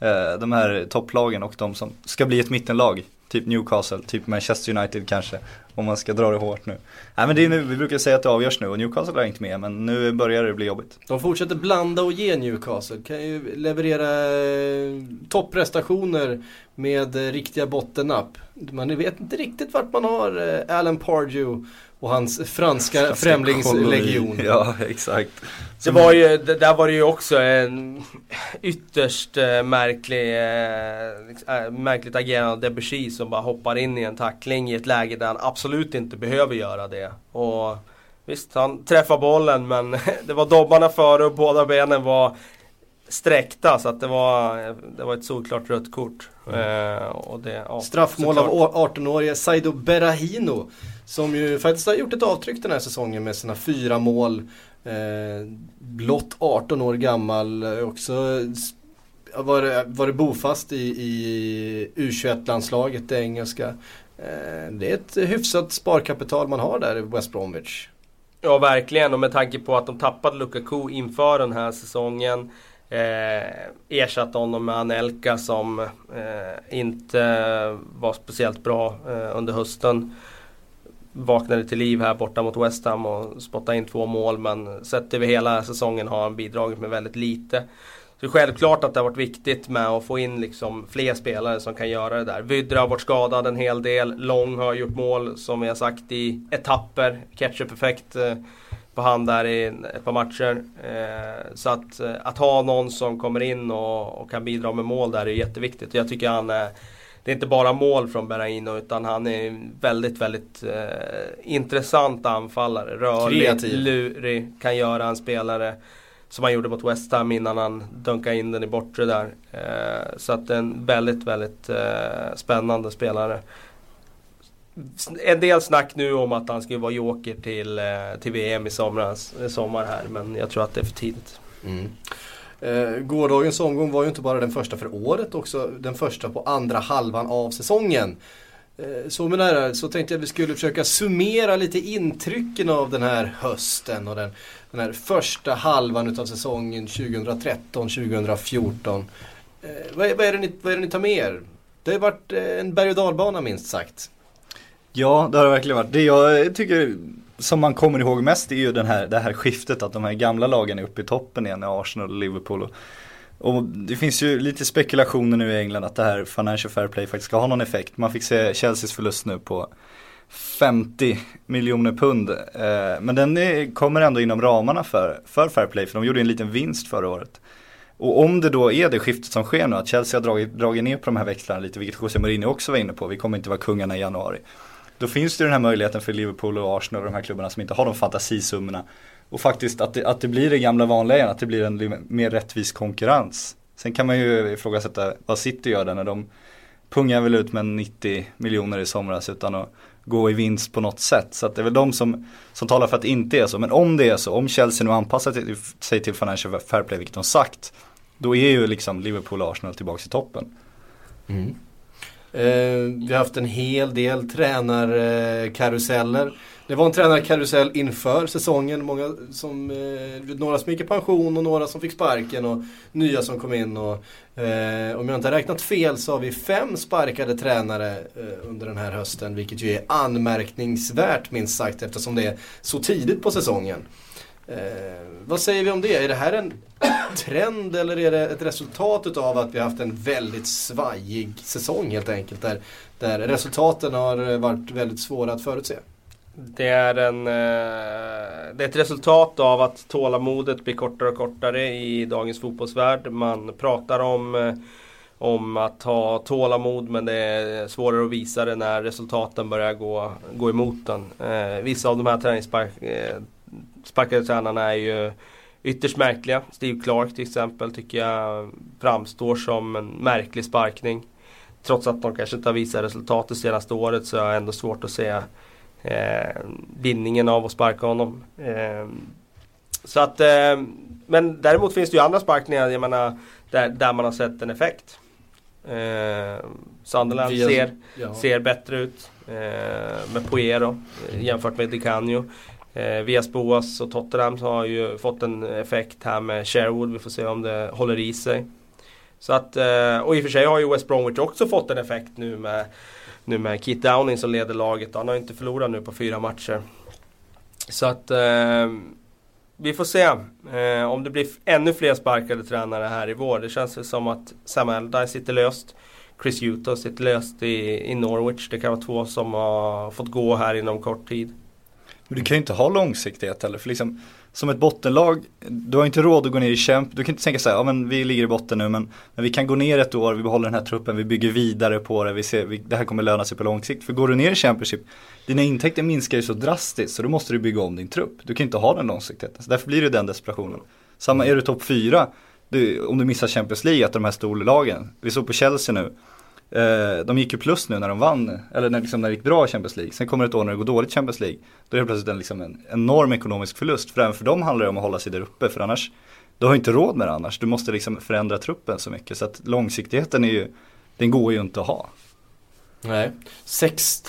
Eh, de här topplagen och de som ska bli ett mittenlag. Typ Newcastle, typ Manchester United kanske. Om man ska dra det hårt nu. Nej men det är nu, vi brukar säga att det avgörs nu och Newcastle har inte med men nu börjar det bli jobbigt. De fortsätter blanda och ge Newcastle. Kan ju leverera eh, topprestationer med eh, riktiga bottennapp. Man vet inte riktigt vart man har eh, Alan Pardew och hans franska främlingslegion. Ja, exakt. Det var ju, det, där var det ju också en ytterst äh, märklig, äh, märkligt agerande av Debussy som bara hoppar in i en tackling i ett läge där han absolut inte behöver göra det. Och Visst, han träffar bollen men det var dobbarna före och båda benen var sträckta så att det var, det var ett solklart rött kort. Mm. Eh, och det, ja, Straffmål av 18-årige Saido Berahino. Som ju faktiskt har gjort ett avtryck den här säsongen med sina fyra mål. Eh, blott 18 år gammal. Eh, också var, var bofast i, i U21-landslaget, det engelska. Eh, det är ett hyfsat sparkapital man har där i West Bromwich. Ja verkligen och med tanke på att de tappade Lukaku inför den här säsongen. Eh, ersatte honom med Anelka som eh, inte var speciellt bra eh, under hösten. Vaknade till liv här borta mot West Ham och spottade in två mål men sett över hela säsongen har han bidragit med väldigt lite. Så det är självklart att det har varit viktigt med att få in liksom fler spelare som kan göra det där. Vydra har varit skadad en hel del. Lång har gjort mål som vi har sagt i etapper. Ketchup-effekt eh, på hand där i ett par matcher. Eh, så att, eh, att ha någon som kommer in och, och kan bidra med mål där är jätteviktigt. Jag tycker han är det är inte bara mål från Berraino utan han är väldigt, väldigt eh, intressant anfallare. Rörlig, Kreativ. lurig, kan göra en spelare som han gjorde mot West Ham innan han dunkade in den i bortre där. Eh, så att en väldigt, väldigt eh, spännande spelare. En del snack nu om att han skulle vara joker till, eh, till VM i somras, sommar här men jag tror att det är för tidigt. Mm. Eh, gårdagens omgång var ju inte bara den första för året, också den första på andra halvan av säsongen. Eh, så med det här så tänkte jag att vi skulle försöka summera lite intrycken av den här hösten och den, den här första halvan utav säsongen 2013-2014. Eh, vad, vad, är det ni, vad är det ni tar med er? Det har varit eh, en berg och dalbana minst sagt. Ja, det har det verkligen varit. Det jag tycker som man kommer ihåg mest är ju den här, det här skiftet att de här gamla lagen är uppe i toppen igen, Arsenal och Liverpool. Och, och det finns ju lite spekulationer nu i England att det här Financial Fair Play faktiskt ska ha någon effekt. Man fick se Chelseas förlust nu på 50 miljoner pund. Eh, men den är, kommer ändå inom ramarna för, för Fair Play, för de gjorde en liten vinst förra året. Och om det då är det skiftet som sker nu, att Chelsea har dragit, dragit ner på de här växlarna lite, vilket José Mourinho också var inne på, vi kommer inte vara kungarna i januari. Då finns det den här möjligheten för Liverpool och Arsenal och de här klubbarna som inte har de fantasisummorna. Och faktiskt att det, att det blir det gamla vanliga igen, att det blir en mer rättvis konkurrens. Sen kan man ju ifrågasätta vad City gör där när de pungar väl ut med 90 miljoner i somras utan att gå i vinst på något sätt. Så att det är väl de som, som talar för att det inte är så. Men om det är så, om Chelsea nu anpassar sig till Financial Fair Play, vilket de sagt, då är ju liksom Liverpool och Arsenal tillbaka i toppen. Mm. Eh, vi har haft en hel del tränarkaruseller. Det var en tränarkarusell inför säsongen. Många som, eh, några som gick i pension och några som fick sparken och nya som kom in. Och, eh, om jag inte har räknat fel så har vi fem sparkade tränare eh, under den här hösten. Vilket ju är anmärkningsvärt minst sagt eftersom det är så tidigt på säsongen. Eh, vad säger vi om det? Är det här en trend eller är det ett resultat av att vi har haft en väldigt svajig säsong helt enkelt? Där, där resultaten har varit väldigt svåra att förutse. Det är, en, eh, det är ett resultat av att tålamodet blir kortare och kortare i dagens fotbollsvärld. Man pratar om, eh, om att ha tålamod men det är svårare att visa det när resultaten börjar gå, gå emot den. Eh, vissa av de här träningssparkade tränarna är ju ytterst märkliga. Steve Clark till exempel tycker jag framstår som en märklig sparkning. Trots att de kanske inte har visat resultat det senaste året så är det ändå svårt att se eh, vinningen av att sparka honom. Eh, så att, eh, men däremot finns det ju andra sparkningar, jag menar, där, där man har sett en effekt. Eh, Sunderland ser, ja. ser bättre ut eh, med Poero eh, jämfört med Di Canio. Eh, Vias Boas och Tottenham har ju fått en effekt här med Sherwood. Vi får se om det håller i sig. Så att, eh, och i och för sig har ju West Bromwich också fått en effekt nu med nu med Keith Downing som leder laget. Han har inte förlorat nu på fyra matcher. Så att eh, vi får se eh, om det blir ännu fler sparkade tränare här i vår. Det känns som att Sam Allardyce sitter löst. Chris Hutton sitter löst i, i Norwich. Det kan vara två som har fått gå här inom kort tid. Men du kan ju inte ha långsiktighet heller. För liksom, som ett bottenlag, du har inte råd att gå ner i kämp. Du kan inte tänka så här, ja men vi ligger i botten nu men, men vi kan gå ner ett år, vi behåller den här truppen, vi bygger vidare på det, vi ser, vi, det här kommer löna sig på lång sikt. För går du ner i Championship, dina intäkter minskar ju så drastiskt så då måste du bygga om din trupp. Du kan inte ha den långsiktigheten. Så därför blir det den desperationen. Samma, är du topp fyra, du, om du missar Champions League, att de här storlagen. Vi såg på Chelsea nu, Eh, de gick ju plus nu när de vann, eller när, liksom, när det gick bra i Champions League. Sen kommer det ett år när det går dåligt i Champions League. Då är det plötsligt en, liksom, en enorm ekonomisk förlust. För även för dem handlar det om att hålla sig där uppe. För annars, du har inte råd med det annars. Du måste liksom förändra truppen så mycket. Så att långsiktigheten är ju, den går ju inte att ha. Nej, sex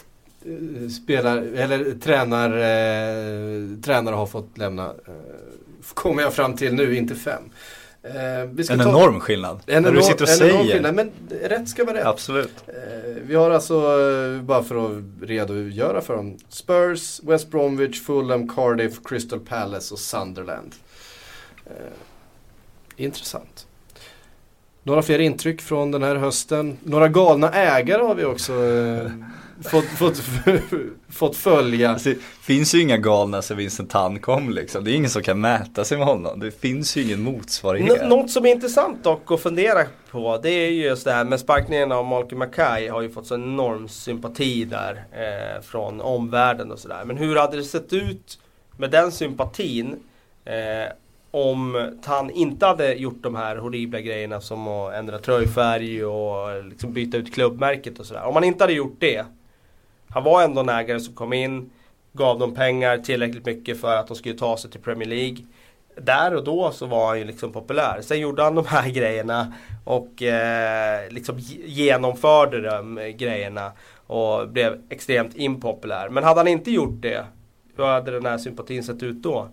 eh, spelar, eller tränar, eh, tränare har fått lämna. Eh, kommer jag fram till nu, inte fem. Eh, en ta... enorm skillnad. En när du sitter och säger. Skillnad, men rätt ska vara rätt. Absolut. Eh, vi har alltså, eh, bara för att redogöra för dem, Spurs, West Bromwich, Fulham, Cardiff, Crystal Palace och Sunderland. Intressant. Några fler intryck från den här hösten. Några galna ägare har vi också fått, fått, fått följa. Alltså, det finns ju inga galna sen Vincent Tan kom liksom. Det är ingen som kan mäta sig med honom. Det finns ju ingen motsvarighet. N något som är intressant dock att fundera på det är ju just det här med sparkningen av Malcolm Mackay har ju fått så enorm sympati där eh, från omvärlden och sådär. Men hur hade det sett ut med den sympatin eh, om han inte hade gjort de här horribla grejerna som att ändra tröjfärg och liksom byta ut klubbmärket och sådär. Om han inte hade gjort det han var ändå en ägare som kom in, gav dem pengar tillräckligt mycket för att de skulle ta sig till Premier League. Där och då så var han ju liksom populär. Sen gjorde han de här grejerna och eh, liksom genomförde de grejerna och blev extremt impopulär. Men hade han inte gjort det, hur hade den här sympatin sett ut då?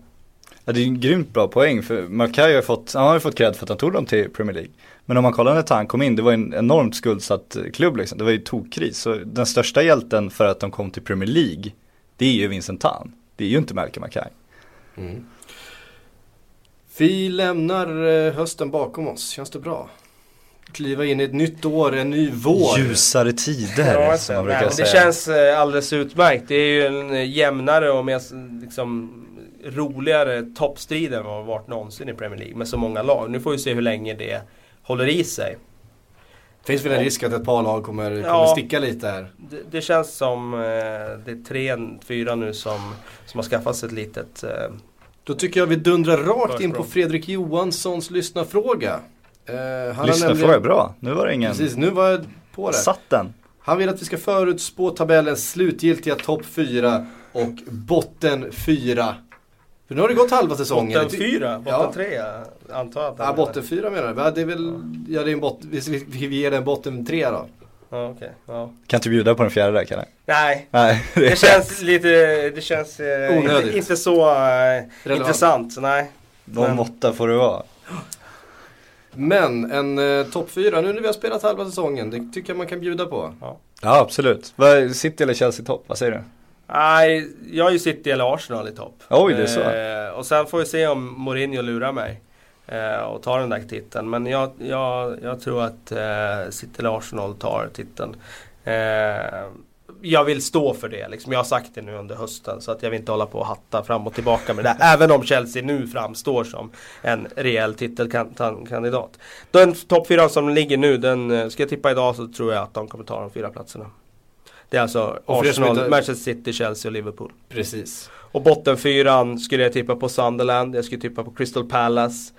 Ja, det är en grymt bra poäng för Mackay har fått, han har ju fått cred för att han tog dem till Premier League. Men om man kollar när han kom in, det var en enormt skuldsatt klubb liksom. Det var ju tokkris. Så den största hjälten för att de kom till Premier League, det är ju Vincent Tan. Det är ju inte Malcolm Mackay. Mm. Vi lämnar eh, hösten bakom oss, känns det bra? Kliva in i ett nytt år, en ny vår. Ljusare tider ja, som man brukar nej, säga. Det känns eh, alldeles utmärkt. Det är ju en jämnare och mer liksom roligare toppstrid än vad det varit någonsin i Premier League med så många lag. Nu får vi se hur länge det håller i sig. Finns väl en risk att ett par lag kommer, kommer ja, sticka lite här? Det, det känns som eh, det är tre, fyra nu som, som har skaffat sig ett litet eh, Då tycker jag vi dundrar rakt in på Fredrik Johanssons lyssnarfråga. Eh, lyssnarfråga, bra. Nu var det ingen... Precis, nu var jag på det. Satt den. Han vill att vi ska förutspå tabellens slutgiltiga topp 4 och botten 4. För nu har det gått halva säsongen. Botten fyra? Botten ja. tre antar jag Ja, botten fyra menar du? Ja, det är väl, ja det är en botten, vi, vi ger den botten tre då. Ja, okej. Ja. Kan inte bjuda på den fjärde där Kalle? Nej, Nej, det känns lite, det känns eh, inte, inte så eh, intressant. Nej. Någon måtta får det vara. Men en eh, topp fyra nu när vi har spelat halva säsongen, det tycker jag man kan bjuda på. Ja absolut. Vad- City eller Chelsea topp? Vad säger du? Nej, jag är ju City eller Arsenal i topp. Oj, det är så. Eh, och sen får vi se om Mourinho lurar mig. Eh, och tar den där titeln. Men jag, jag, jag tror att eh, City eller Arsenal tar titeln. Eh, jag vill stå för det liksom. Jag har sagt det nu under hösten. Så att jag vill inte hålla på och hatta fram och tillbaka med det. Även om Chelsea nu framstår som en rejäl titelkandidat. Den topp fyra som ligger nu, den eh, ska jag tippa idag så tror jag att de kommer ta de fyra platserna. Det är alltså Arsenal, inte- Manchester City, Chelsea och Liverpool. Precis. Och bottenfyran skulle jag tippa på Sunderland, jag skulle tippa på Crystal Palace.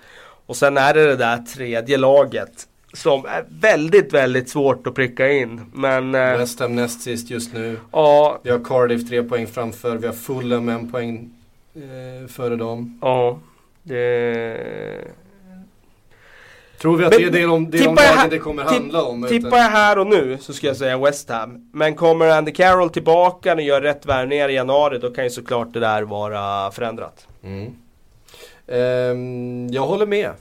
Och sen är det det där tredje laget. Som är väldigt, väldigt svårt att pricka in. Men eh, West Ham näst sist just nu. ja, Vi har Cardiff tre poäng framför, vi har Fulham en poäng eh, före dem. ja. Det... Tror vi att Men det är det de, det är de här- det kommer handla om? Tippar utan- jag här och nu så ska jag säga West Ham. Men kommer Andy Carroll tillbaka och gör rätt värvningar i januari då kan ju såklart det där vara förändrat. Mm. Ehm, jag håller med.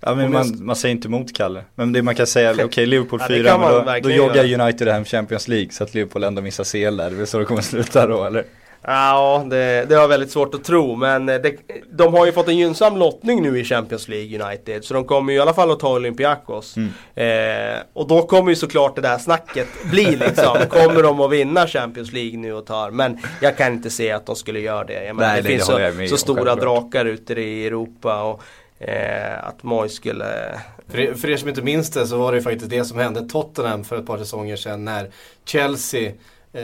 Ja men man, man säger inte emot Kalle. Men det man kan säga, okej Liverpool Ja, det 4, kan man men då, då joggar. United hem Champions League så att Liverpool ändå missar CL där. Det är väl så det kommer sluta då eller? Ja, det, det har jag väldigt svårt att tro. Men det, de har ju fått en gynnsam lottning nu i Champions League United. Så de kommer ju i alla fall att ta Olympiakos. Mm. Eh, och då kommer ju såklart det där snacket bli liksom. Kommer de att vinna Champions League nu och tar? Men jag kan inte se att de skulle göra det. Jag menar, Nej, det det- finns så, så om, stora drakar ute i Europa. Och, eh, att Moy skulle... För er, för er som inte minns det så var det ju faktiskt det som hände Tottenham för ett par säsonger sedan när Chelsea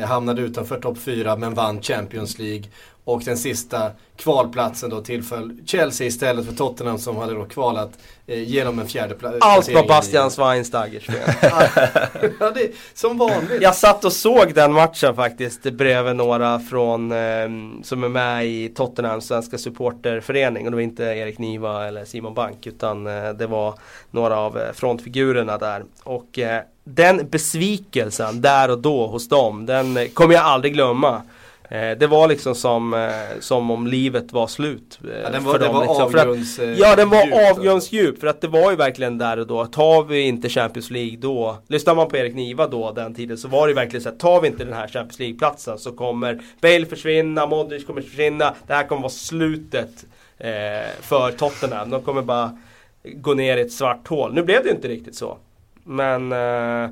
hamnade utanför topp 4 men vann Champions League. Och den sista kvalplatsen då tillföll Chelsea istället för Tottenham som hade då kvalat eh, genom en fjärde pla- Allt placering var Bastian Schweinsteigers fel. ja, det som vanligt. Jag satt och såg den matchen faktiskt bredvid några från eh, som är med i Tottenhams svenska supporterförening och det var inte Erik Niva eller Simon Bank utan eh, det var några av eh, frontfigurerna där. Och eh, den besvikelsen där och då hos dem, den kommer jag aldrig glömma. Eh, det var liksom som, eh, som om livet var slut. Ja, den var, för dem, var liksom. Att- avgrunds... Ja den var avgrundsdjup för att det var ju verkligen där och då. Tar vi inte Champions League då, lyssnar man på Erik Niva då den tiden så var det verkligen så att tar vi inte den här Champions League-platsen så kommer Bale försvinna, Modric kommer försvinna. Det här kommer vara slutet eh, för Tottenham. De kommer bara gå ner i ett svart hål. Nu blev det ju inte riktigt så. Men eh,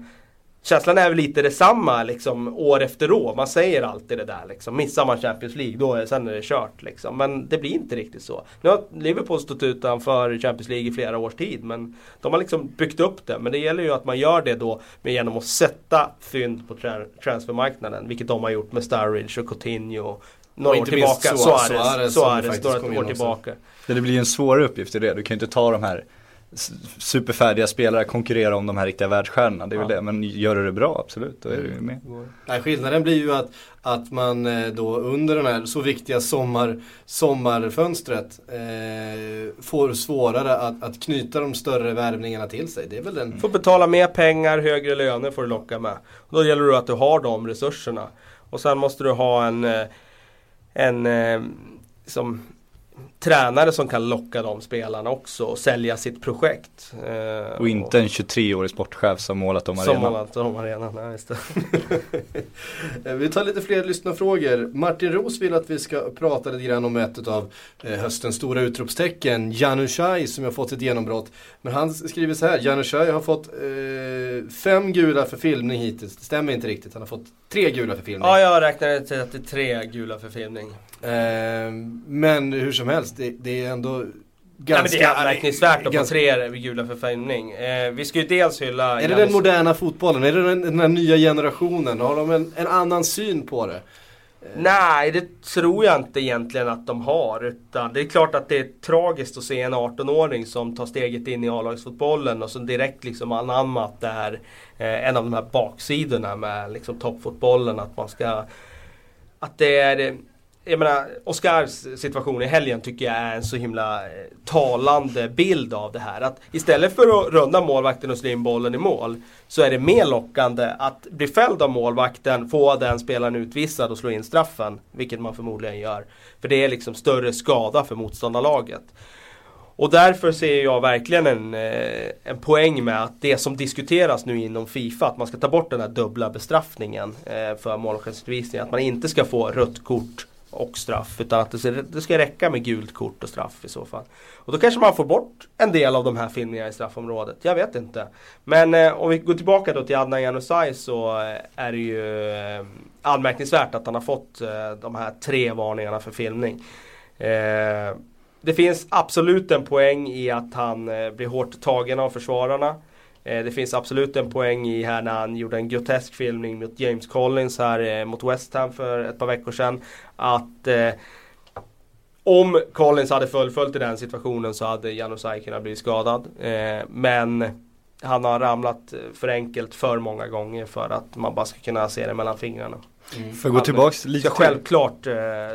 Känslan är väl lite detsamma liksom år efter år. Man säger alltid det där liksom. Missar man Champions League då är, sen är det kört liksom. Men det blir inte riktigt så. Nu har Liverpool stått utanför Champions League i flera års tid. Men de har liksom byggt upp det. Men det gäller ju att man gör det då med genom att sätta fynd på tra- transfermarknaden. Vilket de har gjort med Sturridge och Coutinho. Några år tillbaka. Suarez, Suarez, som Suarez, faktiskt några år tillbaka. Det blir ju en svår uppgift i det. Du kan ju inte ta de här superfärdiga spelare, konkurrera om de här riktiga världsstjärnorna. Det är väl Ja. det. Men gör du det bra, absolut, då är du ju med. Nej, skillnaden blir ju att, att man eh, då under den här så viktiga sommar, sommarfönstret eh, får svårare att, att knyta de större värvningarna till sig. Det är väl den... Får betala mer pengar, högre löner får du locka med. Och då gäller det att du har de resurserna. Och sen måste du ha en, eh, en eh, som tränare som kan locka de spelarna också och sälja sitt projekt. Eh, Och inte en 23-årig sportchef som målat om Som arenan. målat om arenan, nej, just det. Eh, Vi tar lite fler lyssnarfrågor. Martin Ros vill att vi ska prata lite grann om ett av eh, höstens stora utropstecken, Janushaj som har fått ett genombrott. Men han skriver så här, Janushaj har fått eh, fem gula för filmning hittills. Det stämmer inte riktigt, han har fått tre gula för filmning. Ja, jag räknade till att det är tre gula för filmning. Eh, men hur som helst, det, det är ändå ganska... det är anmärkningsvärt att ganska- tre gula för filmning. Eh, vi ska ju dels hylla Är det den moderna fotbollen? Är det den, den här nya generationen? Har de en, en annan syn på det? Nej, det tror jag inte egentligen att de har. Utan det är klart att det är tragiskt att se en 18-åring som tar steget in i A-lagsfotbollen och som direkt liksom anammat det här, eh, en av de här baksidorna med liksom toppfotbollen. Att man ska... Att det är jag menar, Oscars situation i helgen tycker jag är en så himla eh, talande bild av det här. Att istället för att runda målvakten och slå in bollen i mål så är det mer lockande att bli fälld av målvakten, få den spelaren utvisad och slå in straffen. Vilket man förmodligen gör. För det är liksom större skada för motståndarlaget. Och därför ser jag verkligen en, eh, en poäng med att det som diskuteras nu inom Fifa, att man ska ta bort den här dubbla bestraffningen eh, för målvaktsutvisning. Att man inte ska få rött kort och straff. Utan att det ska, det ska räcka med gult kort och straff i så fall. Och då kanske man får bort en del av de här filmningarna i straffområdet. Jag vet inte. Men eh, om vi går tillbaka då till Adnan Januzaj så eh, är det ju eh, anmärkningsvärt att han har fått eh, de här tre varningarna för filmning. Eh, det finns absolut en poäng i att han eh, blir hårt tagen av försvararna. Eh, det finns absolut en poäng i här när han gjorde en grotesk filmning mot James Collins här eh, mot West Ham för ett par veckor sedan. Att eh, om Collins hade fullföljt i den situationen så hade Janusaj kunnat bli skadad. Eh, men han har ramlat för enkelt för många gånger för att man bara ska kunna se det mellan fingrarna. Mm. För att gå tillbaks lite Ska självklart eh,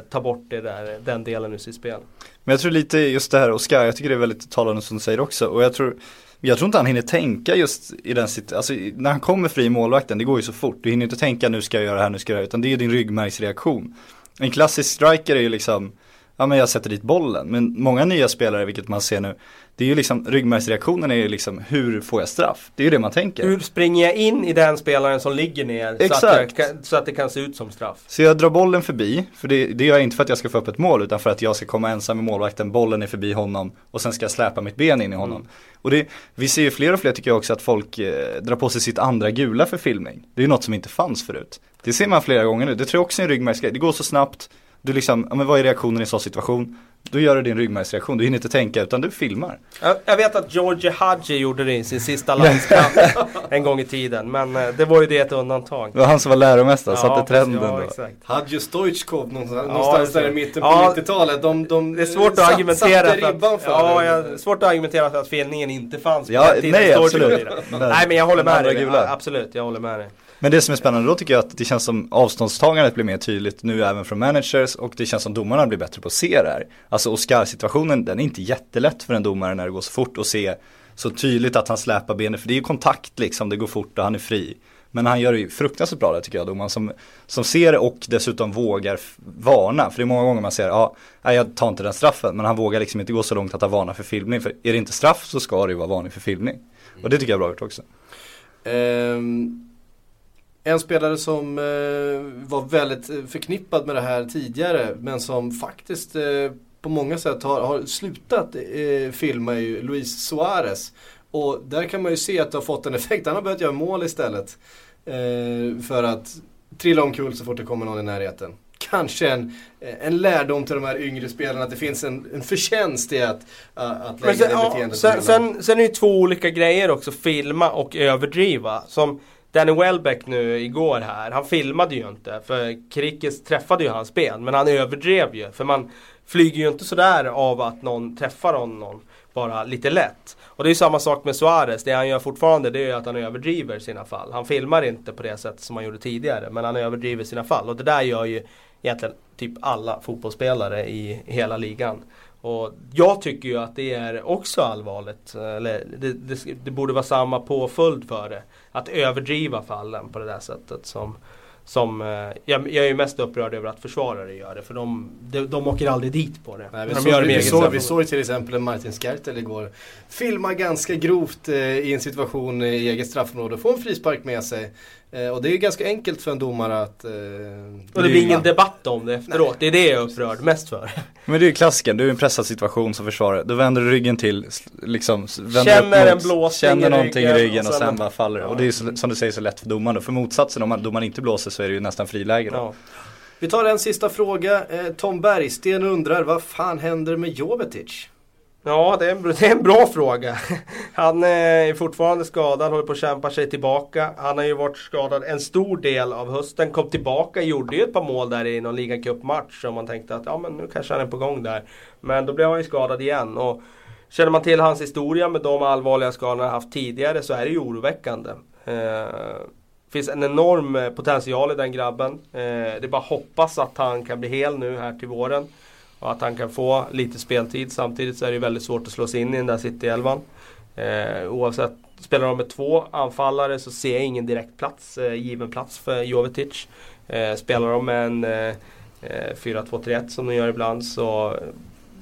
ta bort det där, den delen ur sitt spel. Men jag tror lite just det här Oscar, jag tycker det är väldigt talande som du säger också. Och jag tror, jag tror inte han hinner tänka just i den situationen, alltså när han kommer fri i målvakten, det går ju så fort. Du hinner inte tänka nu ska jag göra det här, nu ska jag göra det, utan det är ju din ryggmärgsreaktion. En klassisk striker är ju liksom, ja men jag sätter dit bollen. Men många nya spelare, vilket man ser nu, det är ju liksom, ryggmärgsreaktionen är ju liksom, hur får jag straff? Det är ju det man tänker. Hur springer jag in i den spelaren som ligger ner Exakt. Så, att jag, så att det kan se ut som straff? Så jag drar bollen förbi, för det, det gör jag inte för att jag ska få upp ett mål utan för att jag ska komma ensam med målvakten, bollen är förbi honom och sen ska jag släpa mitt ben in i honom. Mm. Och det, vi ser ju fler och fler tycker jag också att folk eh, drar på sig sitt andra gula för filmning. Det är ju något som inte fanns förut. Det ser man flera gånger nu, det tror jag också är en ryggmärgsgrej, det går så snabbt, du liksom, ja, men vad är reaktionen i en sån situation? Då gör du din ryggmärgsreaktion, du hinner inte tänka utan du filmar. Jag, vet att George Hadji gjorde det i sin sista landskamp en gång i tiden. Men eh, det var ju det ett undantag. Det var han som var läromästare, ja, satte trenden ja, då. Exakt. Hadji Stoichkov någonstans, ja, någonstans där i mitten på ja, 90-talet. De, de det är svårt att argumentera för att, för ja, jag, svårt att argumentera för att felningen inte fanns ja, nej, absolut. nej men jag håller med dig. Absolut, jag håller med dig. Men det som är spännande då tycker jag att det känns som avståndstagandet blir mer tydligt nu även från managers och det känns som domarna blir bättre på att se det här. Alltså Oscar-situationen, den är inte jättelätt för en domare när det går så fort och se så tydligt att han släpar benet, för det är ju kontakt liksom, det går fort och han är fri. Men han gör det ju fruktansvärt bra där tycker jag, domaren som, som ser det och dessutom vågar varna. För det är många gånger man säger, ja, jag tar inte den straffen, men han vågar liksom inte gå så långt att han varnar för filmning. För är det inte straff så ska det ju vara varning för filmning. Och det tycker jag är bra gjort också. Um... En spelare som uh, var väldigt eh, förknippad med det här tidigare men som faktiskt uh, på många sätt har, har slutat eh, filma är ju Luis Suarez. Och där kan man ju se att det har fått en effekt. Han har börjat göra mål istället. Eh, för att trilla omkull så fort det kommer någon i närheten. Kanske en, en lärdom till de här yngre spelarna att det finns en, en förtjänst i att, att lägga sen, det beteendet ja, sen, sen, sen är det ju två olika grejer också, filma och överdriva. Som Danny Welbeck nu igår här, han filmade ju inte. För Krikes träffade ju hans ben. Men han överdrev ju. För man flyger ju inte sådär av att någon träffar honom. Bara lite lätt. Och det är ju samma sak med Suarez. Det han gör fortfarande det är att han överdriver sina fall. Han filmar inte på det sätt som han gjorde tidigare. Men han överdriver sina fall. Och det där gör ju egentligen typ alla fotbollsspelare i hela ligan. Och jag tycker ju att det är också allvarligt. Eller det, det, det, borde vara samma påföljd för det. Att överdriva fallen på det där sättet som som, eh, jag, jag är mest upprörd över att försvarare gör det för de, de, de åker aldrig dit på det. Nej, vi, de såg, vi, såg, vi såg till exempel Martin Skertel igår filma ganska grovt eh, i en situation i eget straffområde, få en frispark med sig. Eh, och det är ganska enkelt för en domare att... Eh, och det blir ingen debatt om det efteråt. Nej. Det är det jag är upprörd mest för. Men det är ju klassiken, du är i en pressad situation som försvarare. Då vänder du ryggen till, liksom, Känner en blåsning Känner någonting i ryggen och sen, och sen bara faller ja. Och det är ju som du säger så lätt för domaren För motsatsen, om man, domaren inte blåser så är det ju nästan friläge då. Ja. Vi tar en sista fråga. Eh, Tom Bergsten undrar, vad fan händer med Jovetic? Ja, det är, en, det är en bra fråga. Han eh, är fortfarande skadad, håller på att kämpa sig tillbaka. Han har ju varit skadad en stor del av hösten, kom tillbaka, gjorde ju ett par mål där i någon ligacupmatch. Och man tänkte att ja, men nu kanske han är på gång där. Men då blev han ju skadad igen. Och känner man till hans historia med de allvarliga skadorna han haft tidigare så är det ju oroväckande. Eh, finns en enorm eh, potential i den grabben. Eh, det är bara hoppas att han kan bli hel nu här till våren. Och att han kan få lite speltid. Samtidigt så är det väldigt svårt att slå sig in i den där City-elvan. Eh, oavsett, spelar de med två anfallare så ser jag ingen direkt plats, eh, given plats för Jovetic. Eh, spelar de med en eh, eh 4-2-3-1 som de gör ibland så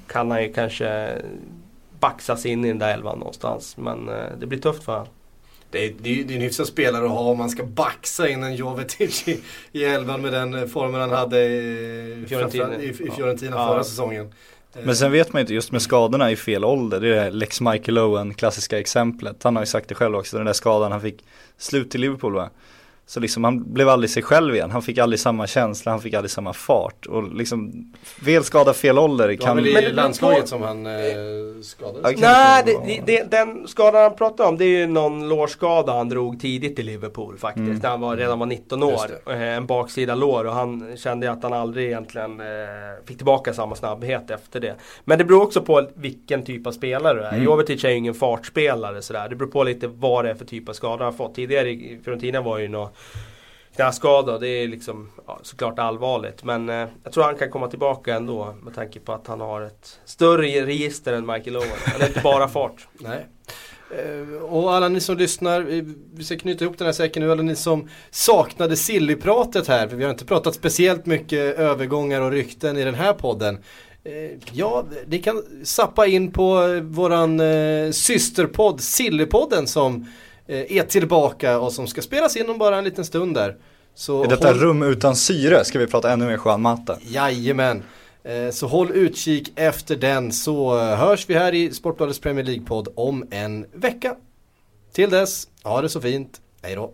kan han ju kanske baxas in i den där elvan någonstans. Men eh, det blir tufft för honom. Det är, det, är, det är en hyfsad spelare att ha om man ska baxa in en Jovetic i, i elvan med den formen han hade i Fiorentina, i, i Fiorentina ja. förra säsongen. Men sen vet man ju inte, just med skadorna i fel ålder, det är det Lex Michael Owen, klassiska exemplet. Han har ju sagt det själv också, den där skadan han fick slut i Liverpool va? Så liksom han blev aldrig sig själv igen, han fick aldrig samma känsla, han fick aldrig samma fart. Och liksom, fel skada, fel ålder kan... Det var väl i landslaget på... som han eh, skadades? Nej, det, det, den skadan han pratar om det är ju någon lårskada han drog tidigt i Liverpool faktiskt. Mm. När han var, redan var 19 år. Eh, en baksida lår och han kände att han aldrig egentligen eh, fick tillbaka samma snabbhet efter det. Men det beror också på vilken typ av spelare du är. Mm. Jovetic är ju ingen fartspelare sådär. Det beror på lite vad det är för typ av skada han fått. Tidigare i Fiorentina var ju något knäskada. Det är liksom ja, såklart allvarligt. Men eh, jag tror han kan komma tillbaka ändå med tanke på att han har ett större register än Michael Owen. Han är inte bara fart. Nej. Eh, och alla ni som lyssnar, vi ska knyta ihop den här säcken nu, alla ni som saknade Silly-pratet här, för vi har inte pratat speciellt mycket övergångar och rykten i den här podden. Eh, ja, ni kan sappa in på våran eh, systerpodd Sillypodden som är tillbaka och som ska spelas in om bara en liten stund där. Så är detta håll... rum utan syre? Ska vi prata ännu mer Juan Mata? Jajamän. Eh, så håll utkik efter den så hörs vi här i Sportbladets Premier League-podd om en vecka. Till dess, ha det så fint. Hej då.